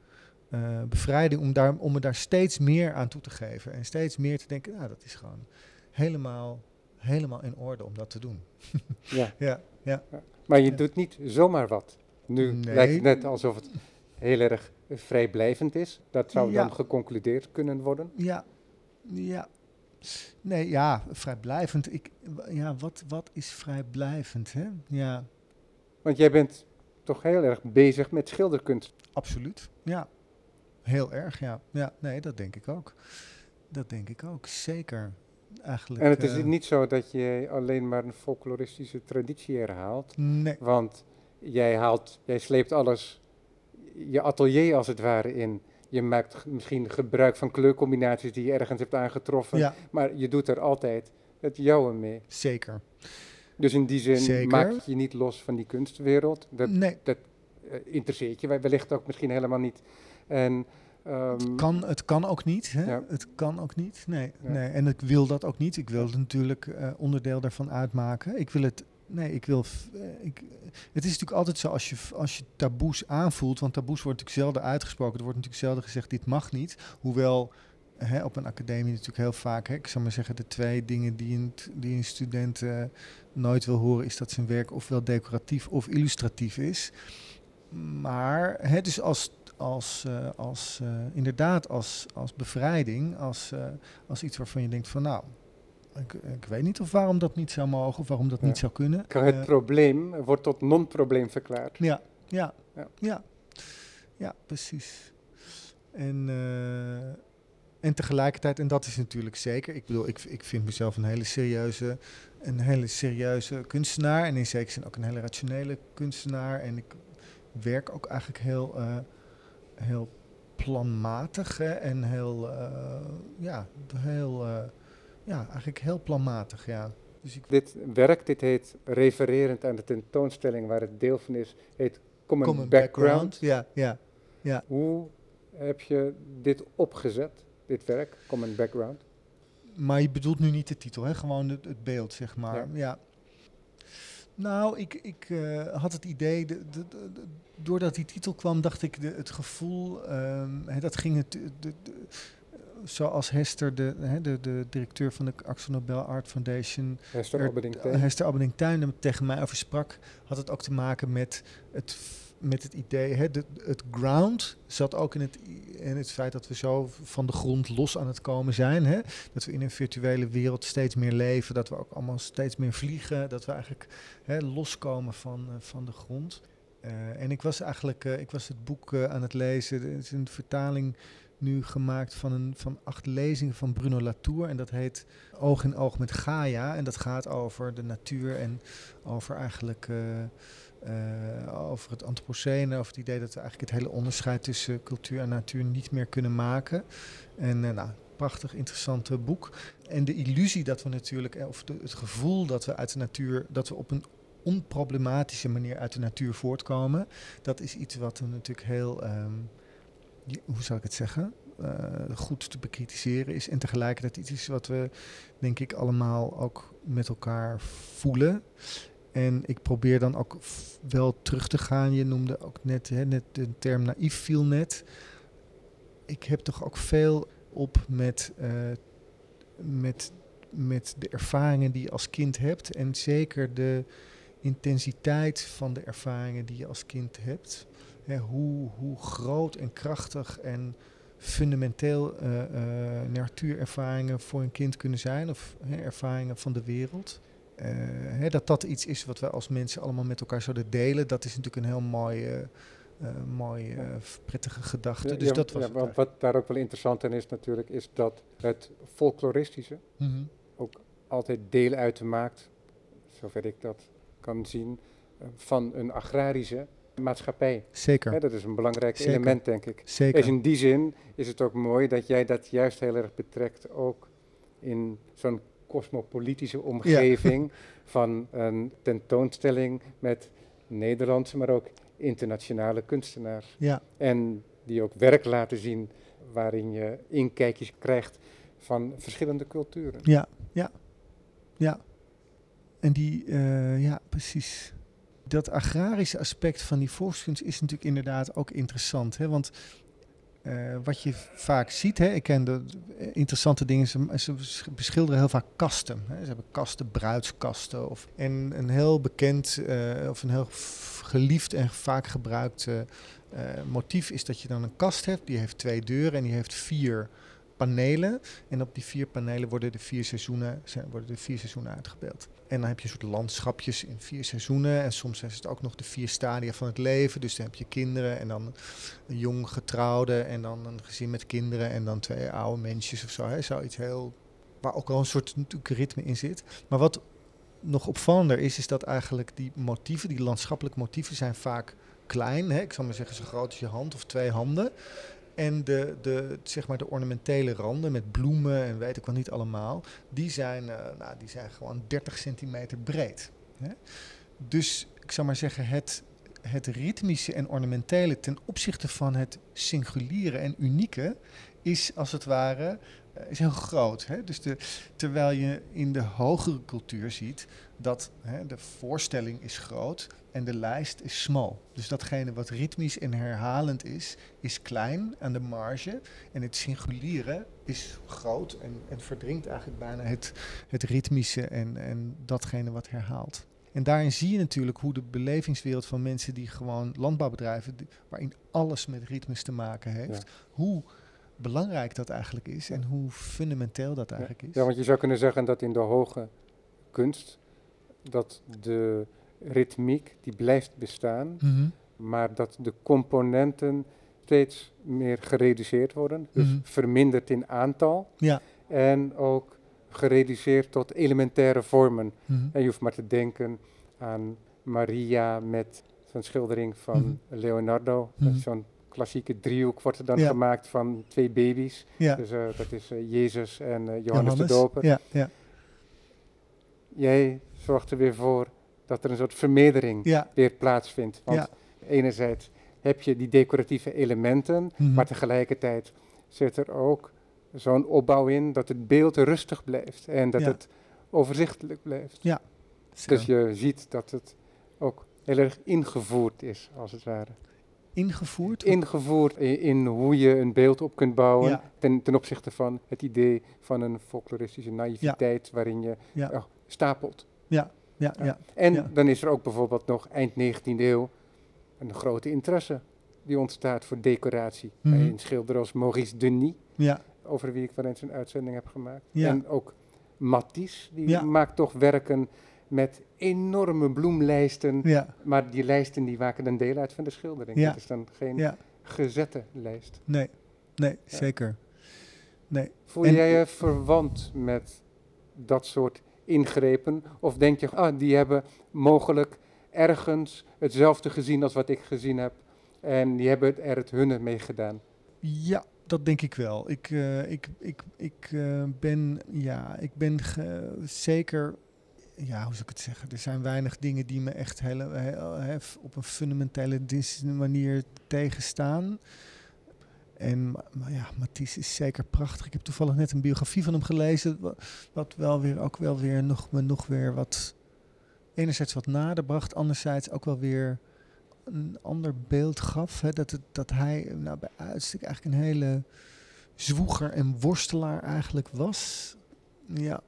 bevrijding om, daar, om me daar steeds meer aan toe te geven. En steeds meer te denken, nou dat is gewoon helemaal, helemaal in orde om dat te doen. Ja. Ja, ja. Maar je Ja. doet niet zomaar wat. Nu Nee. lijkt het net alsof het heel erg vrijblijvend is. Dat zou Ja. dan geconcludeerd kunnen worden. Ja, ja. Nee, ja, vrijblijvend. Ik, ja, wat, wat is vrijblijvend, hè? Ja, Want jij bent toch heel erg bezig met schilderkunst. absoluut. Ja, heel erg, ja. Ja, nee, dat denk ik ook. Dat denk ik ook, zeker. Eigenlijk. En het is eh, niet zo dat je alleen maar een folkloristische traditie herhaalt. Nee, Want jij haalt, jij sleept alles, je atelier als het ware in. Je maakt misschien gebruik van kleurcombinaties die je ergens hebt aangetroffen. ja, Maar je doet er altijd het jouwe mee. zeker. Dus in die zin Zeker. maak je niet los van die kunstwereld. Dat Nee, eh, interesseert je wij- wellicht ook misschien helemaal niet. En, ehm, kan, het kan ook niet. Hè? Ja. Het kan ook niet. Nee, Ja. nee, en ik wil dat ook niet. Ik wil het natuurlijk eh, onderdeel daarvan uitmaken. Ik wil het nee, ik wil. eh, Ik, het is natuurlijk altijd zo als je, als je taboes aanvoelt, want taboes worden natuurlijk zelden uitgesproken. Er wordt natuurlijk zelden gezegd: dit mag niet. Hoewel hè, op een academie natuurlijk heel vaak, hè, ik zou maar zeggen, de twee dingen die een, die een student eh, nooit wil horen, is dat zijn werk ofwel decoratief of illustratief is. Maar hè, dus als, als, eh, als inderdaad als, als bevrijding, als, als iets waarvan je denkt van nou, ik, ik weet niet of waarom dat niet zou mogen of waarom dat Ja. niet zou kunnen. Kan Het Eh, probleem wordt tot non-probleem verklaard. ja, ja, Ja. ja, ja, precies. En, eh, en tegelijkertijd, en dat is natuurlijk zeker, ik bedoel, ik, ik vind mezelf een hele serieuze, een hele serieuze kunstenaar en in zekere zin ook een hele rationele kunstenaar. En ik werk ook eigenlijk heel, eh, heel planmatig hè, en heel, ja, heel, ja, eigenlijk heel planmatig, ja. Dus ik Dit werk, dit heet refererend aan de tentoonstelling waar het deel van is, heet Common, Common Background. Ja, ja. Hoe heb je dit opgezet, dit werk, Common Background? Maar je bedoelt nu niet de titel, hè? gewoon het, het beeld, zeg maar. Ja. Ja. Nou, ik, ik eh, had het idee, de, de, de- de- doordat die titel kwam, dacht ik, de, het gevoel, ehm, hè, dat ging het, zoals Hester, de, hè, de, de directeur van de Axel Nobel Art Foundation, Hester Albeding Hester Aberdeen Tuin er tegen mij over sprak, had het ook te maken met het, met het idee, de, het ground zat ook in het, in het feit dat we zo van de grond los aan het komen zijn. Hè? Dat we in een virtuele wereld steeds meer leven, dat we ook allemaal steeds meer vliegen, dat we eigenlijk hè, loskomen van, eh, van de grond. Eh, en ik was eigenlijk, eh, ik was het boek aan het lezen, er is een vertaling nu gemaakt van, een, van acht lezingen van Bruno Latour. En dat heet Oog in Oog met Gaia. En dat gaat over de natuur en over eigenlijk eh, eh, over het antropocene, over het idee dat we eigenlijk het hele onderscheid tussen cultuur en natuur niet meer kunnen maken. En eh, nou, prachtig interessant eh, boek. En de illusie dat we natuurlijk, of de, het gevoel dat we uit de natuur, dat we op een onproblematische manier uit de natuur voortkomen, dat is iets wat we natuurlijk heel, ehm, hoe zal ik het zeggen, eh, goed te bekritiseren is. En tegelijkertijd iets is wat we, denk ik, allemaal ook met elkaar voelen. En ik probeer dan ook wel terug te gaan. Je noemde ook net, hè, net de term naïef viel net. Ik heb toch ook veel op met, eh, met, met de ervaringen die je als kind hebt. En zeker de intensiteit van de ervaringen die je als kind hebt. Hè, hoe, hoe groot en krachtig en fundamenteel eh, eh, natuurervaringen voor een kind kunnen zijn. Of hè, ervaringen van de wereld. Eh, hè, dat dat iets is wat we als mensen allemaal met elkaar zouden delen, dat is natuurlijk een heel mooie, mooie prettige gedachte. Ja, dus ja, dat was ja, wat, wat daar ook wel interessant aan is natuurlijk, is dat het folkloristische Mhm. altijd deel uitmaakt, zover ik dat kan zien, van een agrarische maatschappij. Zeker, dat is een belangrijk Zeker. element, denk ik. zeker. Dus in die zin is het ook mooi dat jij dat juist heel erg betrekt, ook in zo'n cosmopolitische omgeving van een tentoonstelling met Nederlandse, maar ook internationale kunstenaars. Ja, En die ook werk laten zien waarin je inkijkjes krijgt van verschillende culturen. ja, ja, ja. En die, eh, ja, precies. Dat agrarische aspect van die volkskunst is natuurlijk inderdaad ook interessant. Hè? Want eh, wat je vaak ziet, hè, ik ken de eh, interessante dingen, ze, ze beschilderen heel vaak kasten. Hè? Ze hebben kasten, bruidskasten. Of, en een heel bekend eh, of een heel geliefd en vaak gebruikt motief is dat je dan een kast hebt. Die heeft twee deuren en die heeft vier panelen. En op die vier panelen worden de vier seizoenen, worden de vier seizoenen uitgebeeld. En dan heb je een soort landschapjes in vier seizoenen. En soms is het ook nog de vier stadia van het leven. Dus dan heb je kinderen en dan een jong getrouwde en dan een gezin met kinderen en dan twee oude mensjes of zo. Hè. Zoiets heel, waar ook wel een soort ritme in zit. Maar wat nog opvallender is, is dat eigenlijk die motieven, die landschappelijke motieven, zijn vaak klein. Hè. Ik zal maar zeggen zo groot als je hand of twee handen. En de, de, zeg maar de ornamentele randen met bloemen en weet ik wel niet allemaal, die zijn, eh, nou, die zijn gewoon 30 centimeter breed. Hè? Dus ik zou maar zeggen, het, het ritmische en ornamentele ten opzichte van het singuliere en unieke is als het ware eh, is heel groot. Hè? Dus de, terwijl je in de hogere cultuur ziet dat hè, de voorstelling is groot en de lijst is smal. Dus datgene wat ritmisch en herhalend is, is klein aan de marge. En het singuliere is groot en, en verdringt eigenlijk bijna het, het ritmische en, en datgene wat herhaalt. En daarin zie je natuurlijk hoe de belevingswereld van mensen die gewoon landbouwbedrijven, die- waarin alles met ritmes te maken heeft, hoe belangrijk dat eigenlijk is en hoe fundamenteel dat eigenlijk is. Ja, want je zou kunnen zeggen dat in de hoge kunst dat de ritmiek die blijft bestaan, Mhm. maar dat de componenten steeds meer gereduceerd worden, dus Mhm. verminderd in aantal Ja. en ook gereduceerd tot elementaire vormen. Mhm. En je hoeft maar te denken aan Maria met zo'n schildering van. Leonardo. Zo'n klassieke driehoek wordt er dan Ja. gemaakt van twee baby's. Ja. Dus eh, dat is eh, Jezus en eh, Johannes, de Doper. Ja, ja, Jij zorgt er weer voor dat er een soort vermeerdering ja. weer plaatsvindt. Want Ja. enerzijds heb je die decoratieve elementen, Mhm. maar tegelijkertijd zit er ook zo'n opbouw in dat het beeld rustig blijft en dat Ja. het overzichtelijk blijft. Ja. Dus je ziet dat het ook heel erg ingevoerd is, als het ware. Ingevoerd? Ingevoerd in, in hoe je een beeld op kunt bouwen Ja. ten, ten opzichte van het idee van een folkloristische naïviteit waarin je Ja. oh, stapelt. Ja, ja, ja. En Ja. dan is er ook bijvoorbeeld nog eind 19e eeuw een grote interesse die ontstaat voor decoratie. Mhm. Bij een schilder als Maurice Denis, Ja, over wie ik wel eens een uitzending heb gemaakt. Ja. En ook Matisse, die maakt toch werken met enorme bloemlijsten. Maar die lijsten die maken dan deel uit van de schildering. Het is dan geen gezette lijst. Nee, nee, zeker. Nee. Voel En- jij je verwant met dat soort ingrepen? Of denk je, ah, die hebben mogelijk ergens hetzelfde gezien als wat ik gezien heb. En die hebben er het hunne mee gedaan. Ja, dat denk ik wel. Ik, eh, ik, ik, ik eh, ben, ja, ik ben zeker, ja, hoe zou ik het zeggen? Er zijn weinig dingen die me echt hele, he- op een fundamentele manier tegenstaan. En ma- maar ja, Matisse is zeker prachtig. Ik heb toevallig net een biografie van hem gelezen, wa- wat wel weer ook wel weer nog, me nog weer wat, enerzijds wat nader bracht, anderzijds ook wel weer een ander beeld gaf. Hè, dat, het, dat hij nou, bij uitstek eigenlijk een hele zwoeger en worstelaar eigenlijk was. Ja.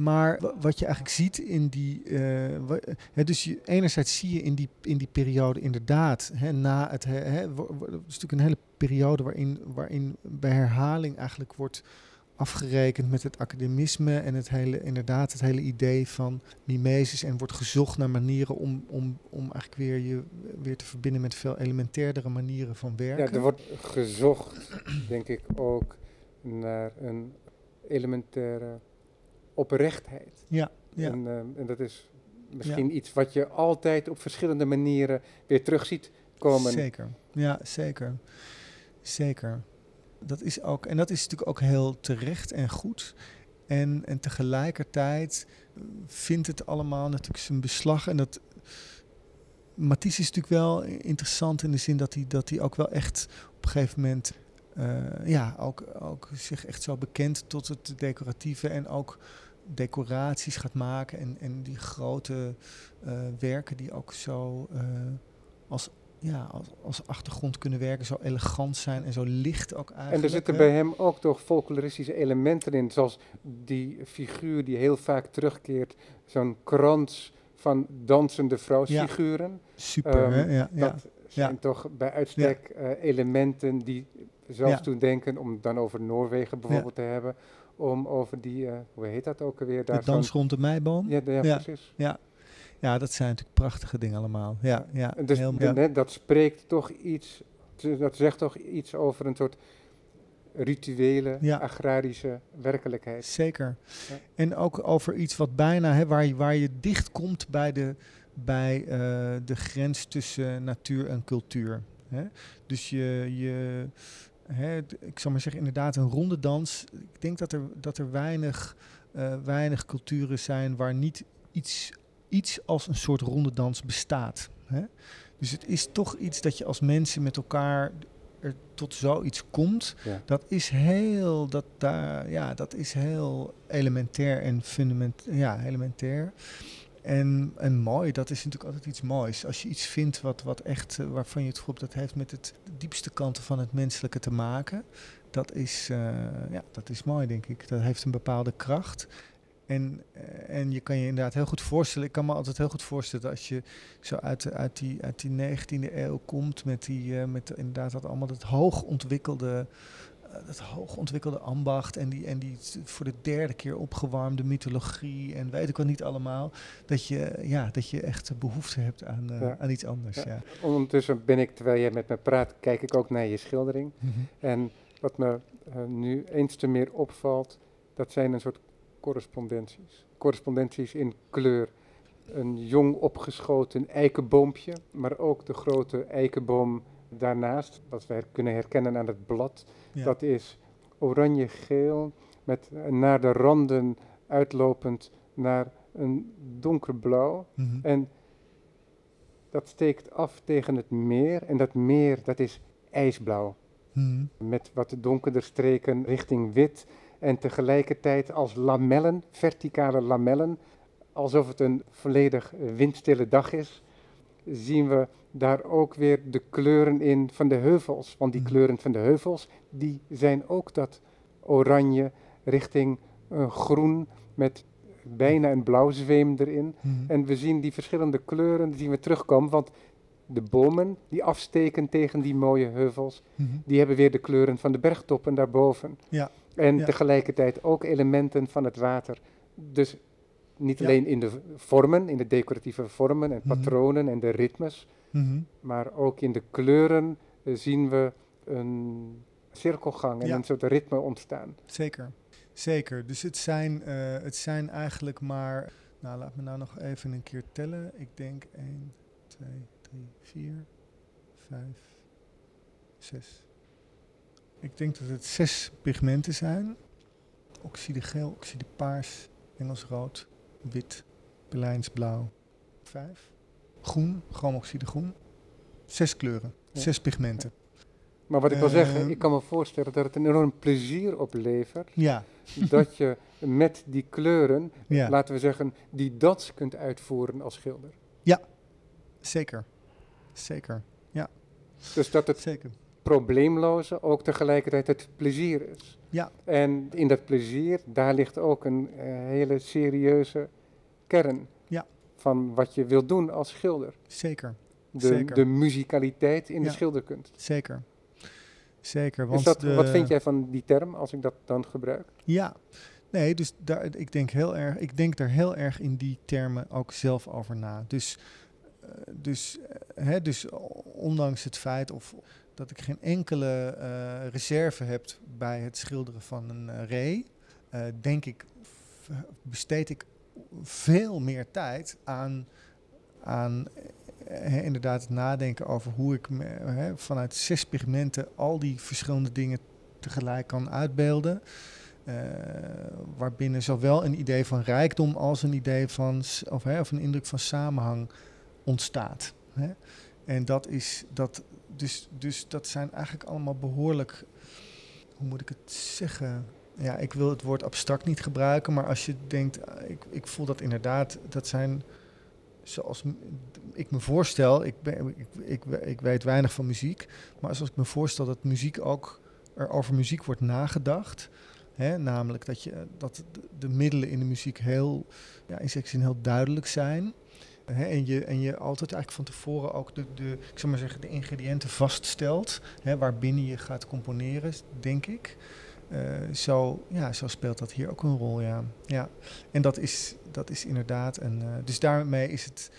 Maar wa- wat je eigenlijk ziet in die. eh, dus je, enerzijds zie je in die, in die periode inderdaad. Hè, na het. Is natuurlijk een hele periode waarin, waarin bij herhaling eigenlijk wordt afgerekend met het academisme en het hele, inderdaad, het hele idee van mimesis en wordt gezocht naar manieren om, om, om eigenlijk weer je weer te verbinden met veel elementairdere manieren van Ja, werken. er wordt gezocht, denk ik, ook naar een elementaire oprechtheid. ja, ja, En, eh, en dat is misschien iets wat je altijd op verschillende manieren weer terug ziet komen. zeker. Ja, zeker. Zeker. Dat is ook, en dat is natuurlijk ook heel terecht en goed. En, en tegelijkertijd eh, vindt het allemaal natuurlijk zijn beslag. En dat. Matisse is natuurlijk wel interessant in de zin dat hij, dat hij ook wel echt op een gegeven moment. eh, ja, ook, ook zich echt zo bekend tot het decoratieve en ook decoraties gaat maken. En, en die grote eh, werken die ook zo eh, als, ja, als, als achtergrond kunnen werken, zo elegant zijn en zo licht ook eigenlijk. En er zitten bij hem ook toch folkloristische elementen in, zoals die figuur die heel vaak terugkeert, zo'n krans van dansende vrouwsfiguren. Super, Ehm, hè? Ja, ja. Dat zijn toch bij uitstek eh, elementen die zelfs Ja. doen denken, om het dan over Noorwegen bijvoorbeeld te hebben, om over die, eh, hoe heet dat ook alweer? de Daar dans zo'n- rond de meiboom. Ja. Ja, ja, Ja. precies. Ja. dat zijn natuurlijk prachtige dingen allemaal. Ja, ja, En Dus heel de- ja. net, dat spreekt toch iets, dat zegt toch iets over een soort rituele, Ja. agrarische werkelijkheid. Zeker. Ja. En ook over iets wat bijna, hè, waar, je, waar je dicht komt bij de, bij, eh, de grens tussen natuur en cultuur. Hè? Dus je, je hè, ik zal maar zeggen, inderdaad een ronde dans. Ik denk dat er, dat er weinig, eh, weinig culturen zijn waar niet iets, iets als een soort ronde dans bestaat. Hè? Dus het is toch iets dat je als mensen met elkaar er tot zoiets komt, Ja. dat is heel, dat, daar, ja, dat is heel elementair en fundament, ja, elementair. En, en mooi, dat is natuurlijk altijd iets moois. Als je iets vindt wat, wat echt, eh, waarvan je het gevoel dat heeft met het diepste kanten van het menselijke te maken. Dat is, eh, ja, dat is mooi, denk ik. Dat heeft een bepaalde kracht. En, eh, en je kan je inderdaad heel goed voorstellen, ik kan me altijd heel goed voorstellen als je zo uit, uit, die, uit die 19e eeuw komt met, die, met inderdaad dat allemaal dat hoog ontwikkelde, dat hoog ontwikkelde ambacht en die, en die voor de derde keer opgewarmde mythologie en weet ik wat niet allemaal, dat je, ja, dat je echt behoefte hebt aan, eh, Ja. aan iets anders. Ja. Ja. Ondertussen ben ik, terwijl jij met me praat, kijk ik ook naar je schildering. Mhm. En wat me eh, nu eens te meer opvalt, dat zijn een soort correspondenties. Correspondenties in kleur. Een jong opgeschoten eikenboompje, maar ook de grote eikenboom daarnaast, wat wij kunnen herkennen aan het blad. Ja. Dat is oranje-geel met naar de randen uitlopend naar een donkerblauw. Mhm. En dat steekt af tegen het meer. En dat meer, dat is ijsblauw. Mhm. Met wat donkerder streken richting wit. En tegelijkertijd als lamellen, verticale lamellen, alsof het een volledig windstille dag is, zien we daar ook weer de kleuren in van de heuvels. Want die Mhm. kleuren van de heuvels, die zijn ook dat oranje richting een groen met bijna een blauwzweem erin. Mhm. En we zien die verschillende kleuren die zien we terugkomen, want de bomen die afsteken tegen die mooie heuvels, Mhm. die hebben weer de kleuren van de bergtoppen daarboven. Ja, En ja. tegelijkertijd ook elementen van het water. Dus niet alleen in de vormen, in de decoratieve vormen en Mhm. patronen en de ritmes, Mhm. maar ook in de kleuren eh, zien we een cirkelgang en Ja. een soort ritme ontstaan. Zeker, zeker. Dus het zijn, eh, het zijn eigenlijk maar, nou laat me nou nog even een keer tellen. Ik denk 1, 2, 3, 4, 5, 6. Ik denk dat het zes pigmenten zijn. Oxide geel, oxide paars, Engels rood, wit, Berlijnsblauw. Vijf. Groen, chromoxide groen. Zes kleuren, Ja. zes pigmenten. Maar wat ik wil zeggen, Ehm. ik kan me voorstellen dat het een enorm plezier oplevert Ja, dat je met die kleuren, ja. laten we zeggen, die dans kunt uitvoeren als schilder. zeker. Zeker, Dus dat het zeker. probleemloze ook tegelijkertijd het plezier is. Ja. En in dat plezier, daar ligt ook een eh, hele serieuze kern Ja. van wat je wilt doen als schilder. Zeker, De, Zeker. de muzikaliteit in de schilderkunst. zeker. Zeker, want dat, de- Wat vind jij van die term, als ik dat dan gebruik? Ja, nee, dus daar, ik, denk heel erg, ik denk daar heel erg in die termen ook zelf over na. Dus, eh, dus, eh, hè, dus ondanks het feit of dat ik geen enkele eh, reserve heb bij het schilderen van een eh, ree, eh, denk ik, besteed ik veel meer tijd aan, aan inderdaad het nadenken over hoe ik vanuit zes pigmenten al die verschillende dingen tegelijk kan uitbeelden. waarbinnen zowel een idee van rijkdom als een idee van, of, of een indruk van samenhang ontstaat. En dat is dat, dus, dus dat zijn eigenlijk allemaal behoorlijk, hoe moet ik het zeggen? Ja, ik wil het woord abstract niet gebruiken, maar als je denkt, eh, ik, ik voel dat inderdaad, dat zijn zoals ik me voorstel, ik, ben, ik, ik, ik weet weinig van muziek, maar zoals ik me voorstel dat muziek ook er over muziek wordt nagedacht. Hè, namelijk dat, je, dat de, de middelen in de muziek heel, ja, in zekere zin heel duidelijk zijn. Hè, en, je, en je altijd eigenlijk van tevoren ook de, de, ik zou maar zeggen, de ingrediënten vaststelt. Hè, waarbinnen je gaat componeren, denk ik. Eh, zo, ja, zo speelt dat hier ook een rol, ja. ja. En dat is, dat is inderdaad een... eh, dus daarmee is het...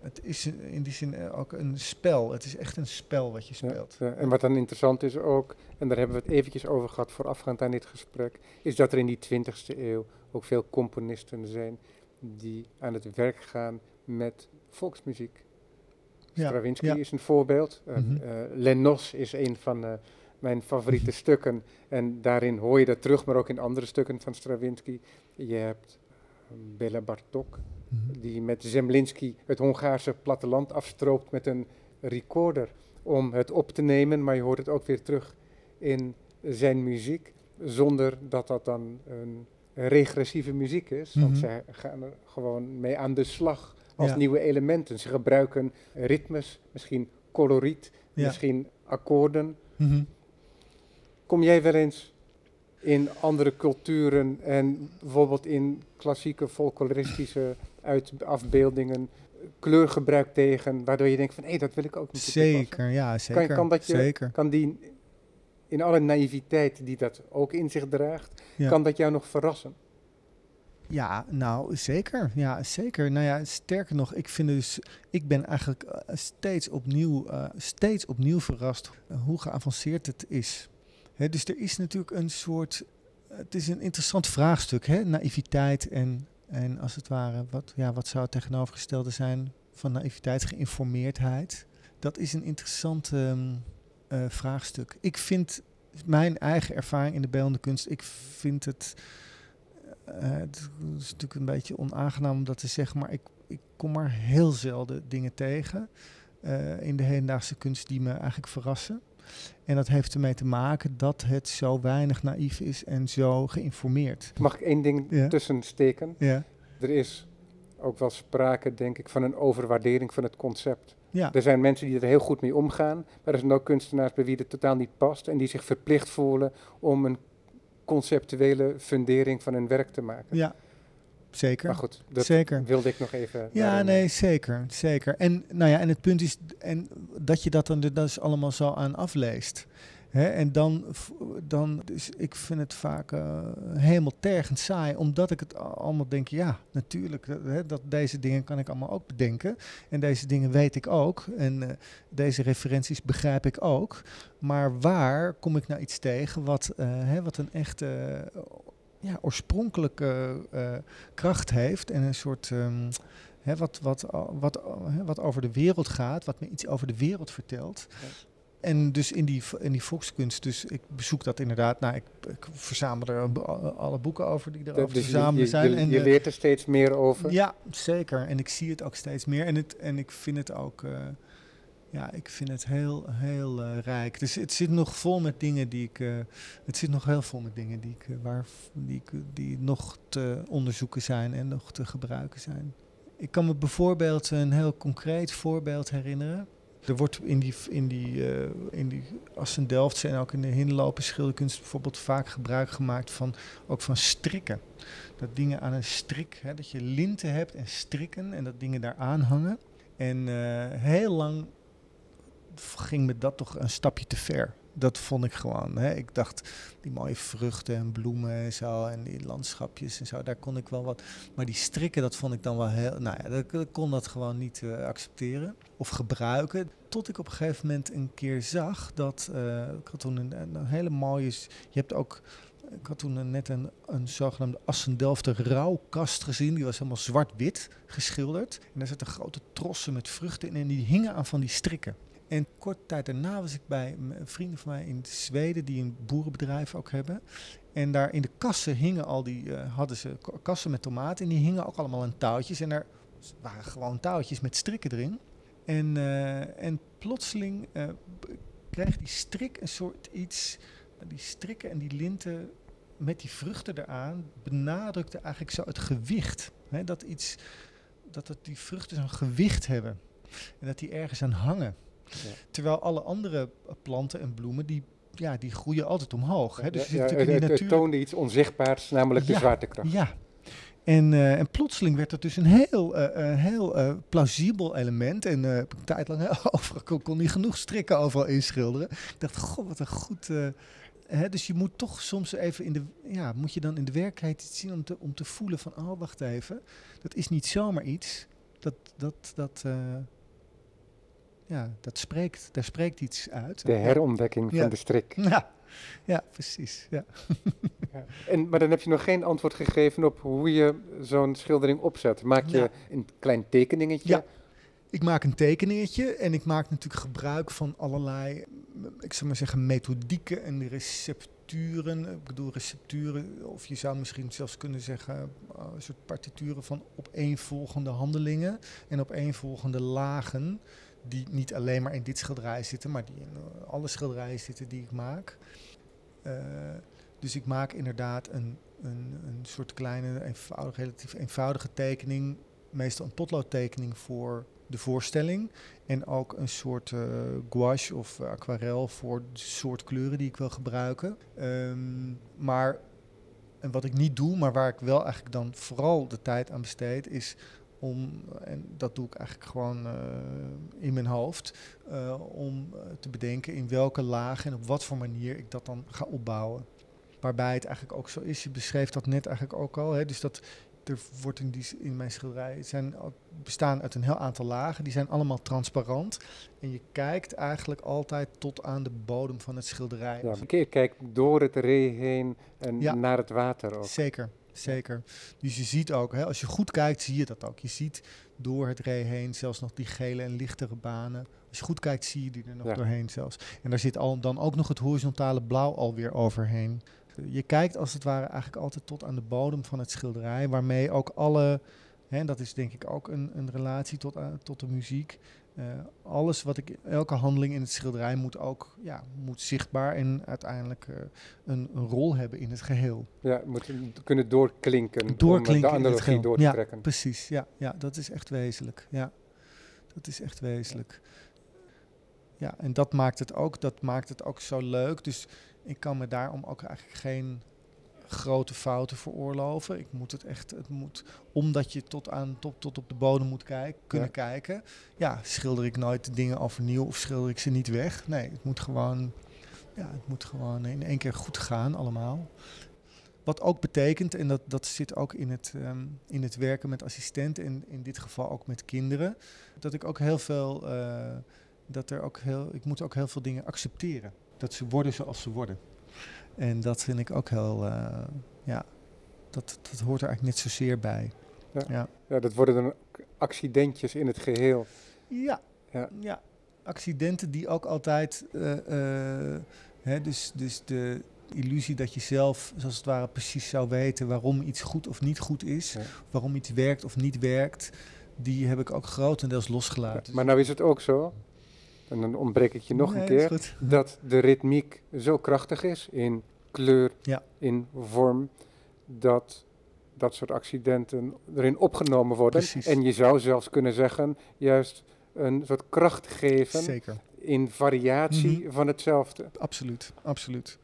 Het is in die zin eh, ook een spel. Het is echt een spel wat je speelt. ja. en wat dan interessant is ook, en daar hebben we het eventjes over gehad voorafgaand aan dit gesprek, is dat er in die 20e eeuw ook veel componisten zijn die aan het werk gaan met volksmuziek. Ja, Stravinsky ja. is een voorbeeld. Uh, Mhm. uh, Lennos is een van uh, mijn favoriete stukken. En daarin hoor je dat terug, maar ook in andere stukken van Stravinsky. Je hebt uh, Bela Bartok, Mhm. die met Zemlinsky het Hongaarse platteland afstroopt met een recorder om het op te nemen, maar je hoort het ook weer terug in zijn muziek, zonder dat dat dan een regressieve muziek is. Want Mhm. zij gaan er gewoon mee aan de slag als Ja. nieuwe elementen. Ze gebruiken ritmes, misschien coloriet, Ja. misschien akkoorden. Mhm. Kom jij wel eens in andere culturen en bijvoorbeeld in klassieke folkloristische uit afbeeldingen kleurgebruik tegen, waardoor je denkt van hé, dat wil ik ook niet? Zeker, ja, zeker. kan dat je- zeker. Kan die in alle naïviteit die dat ook in zich draagt, Ja. kan dat jou nog verrassen? Ja, nou zeker. Ja, zeker. Nou ja, sterker nog, ik vind dus, ik ben eigenlijk eh, steeds opnieuw, eh, steeds opnieuw verrast hoe geavanceerd het is. Dus er is natuurlijk een soort, het is een interessant vraagstuk, hè? naïviteit en, en als het ware, wat, ja, wat zou het tegenovergestelde zijn van naïviteit, geïnformeerdheid. Dat is een interessant ehm, eh, vraagstuk. Ik vind mijn eigen ervaring in de beeldende kunst, ik vind het het is natuurlijk een beetje onaangenaam om dat te zeggen, maar ik, ik kom maar heel zelden dingen tegen eh, in de hedendaagse kunst die me eigenlijk verrassen. En dat heeft ermee te maken dat het zo weinig naïef is en zo geïnformeerd. Mag ik één ding Ja. tussen steken? Ja, Er is ook wel sprake, denk ik, van een overwaardering van het concept. ja, Er zijn mensen die er heel goed mee omgaan, maar er zijn ook kunstenaars bij wie het totaal niet past en die zich verplicht voelen om een conceptuele fundering van hun werk te maken. ja. Zeker. Maar goed, dat Zeker. wilde ik nog even. Ja, nee, zeker, zeker. En, nou ja, en het punt is en dat je dat dan dus allemaal zo aan afleest. En dan, dan, dus ik vind het vaak eh helemaal tergend saai, omdat ik het allemaal denk, ja, natuurlijk, dat, dat deze dingen kan ik allemaal ook bedenken. En deze dingen weet ik ook. En eh, deze referenties begrijp ik ook. Maar waar kom ik nou iets tegen wat, eh, wat een echte ja, oorspronkelijke kracht heeft en een soort ehm, wat, wat, wat, wat over de wereld gaat, wat me iets over de wereld vertelt. En dus in die, in die volkskunst, dus ik bezoek dat inderdaad. Nou, ik, ik verzamel er alle boeken over die erover te Dus je, verzamelen zijn. je- en je leert er steeds meer over. ja, zeker. En ik zie het ook steeds meer. En, het, en ik vind het ook, eh, ja, ik vind het heel, heel eh, rijk. Dus het zit nog vol met dingen die ik, eh, het zit nog heel vol met dingen die ik, waar, die, die nog te onderzoeken zijn en nog te gebruiken zijn. Ik kan me bijvoorbeeld een heel concreet voorbeeld herinneren. Er wordt in die, in die, eh, in die Assendelftse en ook in de hinlopen schilderkunst bijvoorbeeld vaak gebruik gemaakt van, ook van strikken. Dat dingen aan een strik, hè, dat je linten hebt en strikken en dat dingen daar hangen. En eh, heel lang ging me dat toch een stapje te ver. Dat vond ik gewoon. Hè. Ik dacht, die mooie vruchten en bloemen en zo en die landschapjes en zo, daar kon ik wel wat. Maar die strikken, dat vond ik dan wel heel. Nou ja, dat- kon dat gewoon niet eh, accepteren of gebruiken. Tot ik op een gegeven moment een keer zag dat. eh, ik had toen een, hele mooie. Je hebt ook. Ik had toen net een, een zogenaamde Assendelfter rouwkast gezien. Die was helemaal zwart-wit geschilderd. En daar zaten grote trossen met vruchten in en die hingen aan van die strikken. En kort tijd daarna was ik bij m- vrienden van mij in Zweden die een boerenbedrijf ook hebben. En daar in de kassen hingen al die, eh, hadden ze kassen met tomaten en die hingen ook allemaal aan touwtjes. En s- waren gewoon touwtjes met strikken erin. En, eh, en plotseling b- kreeg die strik een soort iets, die strikken en die linten met die vruchten eraan benadrukte eigenlijk zo het gewicht. Hè, dat iets, dat die vruchten zo'n gewicht hebben. En dat die ergens aan hangen. Terwijl alle andere planten en bloemen, die, ja, die groeien altijd omhoog. Hè? Dus Ja, het, het natuur. toonde iets onzichtbaars, namelijk de zwaartekracht. Ja. En, eh, en plotseling werd het dus een heel, eh, een heel eh, plausibel element. En eh een tijd lang overal kon, kon niet genoeg strikken overal inschilderen. Ik dacht, god, wat een goed. eh, hè, dus je moet toch soms even in de. Ja, moet je dan in de werkelijkheid iets zien om te, om te voelen van, oh, wacht even. Dat is niet zomaar iets. Dat, dat, dat, eh, ja, dat spreekt, daar spreekt iets uit. De herontdekking Ja. van de strik. Ja, ja precies. Ja. Ja. En, maar dan heb je nog geen antwoord gegeven op hoe je zo'n schildering opzet. Maak je een klein tekeningetje? Ja. Ik maak een tekeningetje en ik maak natuurlijk gebruik van allerlei, ik zou maar zeggen, methodieken en recepturen. Ik bedoel recepturen, of je zou misschien zelfs kunnen zeggen, uh, een soort partituren van opeenvolgende handelingen en opeenvolgende lagen die niet alleen maar in dit schilderij zitten, maar die in eh, alle schilderijen zitten die ik maak. Eh, dus ik maak inderdaad een, een, een soort kleine, eenvoudige, relatief eenvoudige tekening, meestal een potloodtekening voor de voorstelling. En ook een soort uh, gouache of aquarel voor de soort kleuren die ik wil gebruiken. Um, maar en wat ik niet doe, maar waar ik wel eigenlijk dan vooral de tijd aan besteed, is om, en dat doe ik eigenlijk gewoon uh, in mijn hoofd, uh, om te bedenken in welke laag en op wat voor manier ik dat dan ga opbouwen. Waarbij het eigenlijk ook zo is, je beschreef dat net eigenlijk ook al, hè, dus dat er wordt in, die, in mijn schilderij, zijn, bestaan uit een heel aantal lagen, die zijn allemaal transparant. En je kijkt eigenlijk altijd tot aan de bodem van het schilderij. Ja, een keer kijkt door het ree heen en naar het water ook. Zeker, zeker. Dus je ziet ook, hè, als je goed kijkt, zie je dat ook. Je ziet door het ree heen zelfs nog die gele en lichtere banen. Als je goed kijkt, zie je die er nog doorheen zelfs. En daar zit al, dan ook nog het horizontale blauw alweer overheen. Je kijkt als het ware eigenlijk altijd tot aan de bodem van het schilderij, waarmee ook alle, hè, dat is denk ik ook een, een relatie tot, uh, tot de muziek. Uh, alles wat ik, elke handeling in het schilderij moet ook ja, moet zichtbaar en uiteindelijk uh, een, een, rol hebben in het geheel. Ja, moet kunnen doorklinken, doorklinken om de analogie door te ja, trekken. Precies, ja, ja, dat is echt wezenlijk. Ja, dat is echt wezenlijk. Ja, en dat maakt het ook, dat maakt het ook zo leuk. Dus ik kan me daarom ook eigenlijk geen grote fouten veroorloven. Ik moet het echt, het moet, omdat je tot, aan, tot, tot op de bodem moet kijken, kunnen kijken. Ja, schilder ik nooit de dingen overnieuw of schilder ik ze niet weg. Nee, het moet gewoon, ja, het moet gewoon in één keer goed gaan allemaal. Wat ook betekent, en dat, dat zit ook in het, um, in het werken met assistenten, en in dit geval ook met kinderen, dat ik ook heel veel, uh, dat er ook heel, ik moet ook heel veel dingen accepteren dat ze worden zoals ze worden. En dat vind ik ook heel, uh, ja, dat, dat hoort er eigenlijk net zozeer bij. Ja. Ja. ja, dat worden dan accidentjes in het geheel. Ja, ja. ja. accidenten die ook altijd, uh, uh, hè, dus, dus de illusie dat je zelf, zoals het ware, precies zou weten waarom iets goed of niet goed is, ja. waarom iets werkt of niet werkt, die heb ik ook grotendeels losgelaten. Maar nou is het ook zo en dan ontbreek ik je nog een keer, dat de ritmiek zo krachtig is in kleur, ja. in vorm, dat dat soort accidenten erin opgenomen worden. Precies. En je zou zelfs kunnen zeggen, juist een soort kracht geven Zeker. in variatie Mhm. van hetzelfde. Absoluut, absoluut.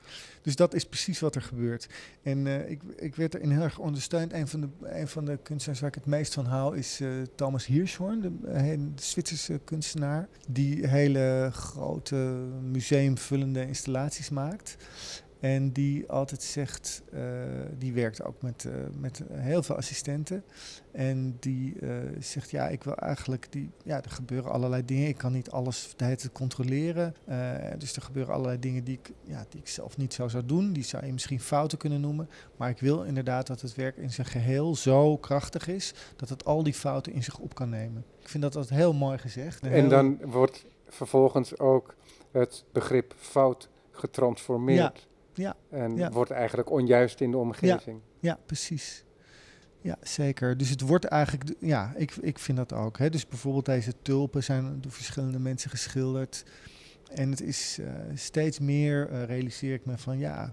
Dus dat is precies wat er gebeurt. En uh, ik, ik werd erin heel erg ondersteund. Een van, de, van de kunstenaars waar ik het meest van hou is uh, Thomas Hirschhorn, de, de, Zwitserse kunstenaar. Die hele grote museumvullende installaties maakt. En die altijd zegt, uh, die werkt ook met, uh, met heel veel assistenten. En die uh, zegt, ja, ik wil eigenlijk, die, ja, er gebeuren allerlei dingen. Ik kan niet alles de hele tijd controleren. dus er gebeuren allerlei dingen die ik, ja, die ik zelf niet zo zou doen. Die zou je misschien fouten kunnen noemen. Maar ik wil inderdaad dat het werk in zijn geheel zo krachtig is, dat het al die fouten in zich op kan nemen. Ik vind dat dat heel mooi gezegd. En heel dan wordt vervolgens ook het begrip fout getransformeerd. Ja. Ja, en ja. wordt eigenlijk onjuist in de omgeving. Ja, ja, precies. Ja, zeker. Dus het wordt eigenlijk, ja, ik, ik vind dat ook. Hè. Dus bijvoorbeeld deze tulpen zijn door verschillende mensen geschilderd. En het is uh, steeds meer, uh, realiseer ik me van, ja,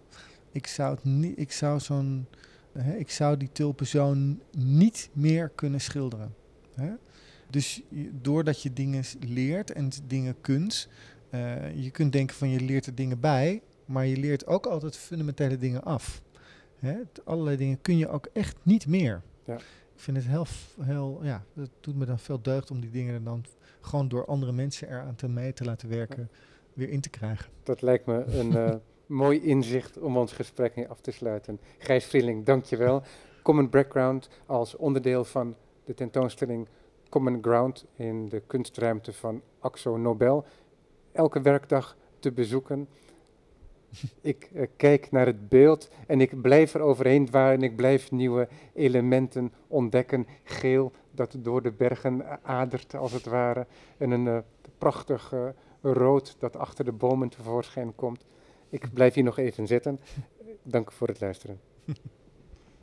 ik zou, het niet, ik zou zo'n, uh, ik zou die tulpen zo niet meer kunnen schilderen. Hè. Dus je, doordat je dingen leert en dingen kunt, uh, je kunt denken van je leert er dingen bij, maar je leert ook altijd fundamentele dingen af. Hè? Allerlei dingen kun je ook echt niet meer. Ja. Ik vind het heel, heel, ja, het doet me dan veel deugd om die dingen dan gewoon door andere mensen eraan te mee te laten werken, ja. weer in te krijgen. Dat lijkt me een uh, mooi inzicht om ons gesprek mee af te sluiten. Gijs Vrieling, dankjewel. Common Background als onderdeel van de tentoonstelling Common Ground in de kunstruimte van Axo Nobel. Elke werkdag te bezoeken. Ik uh, kijk naar het beeld en ik blijf er overheen dwalen en ik blijf nieuwe elementen ontdekken. Geel dat door de bergen adert als het ware. En een uh, prachtig uh, rood dat achter de bomen tevoorschijn komt. Ik blijf hier nog even zitten. Dank voor het luisteren.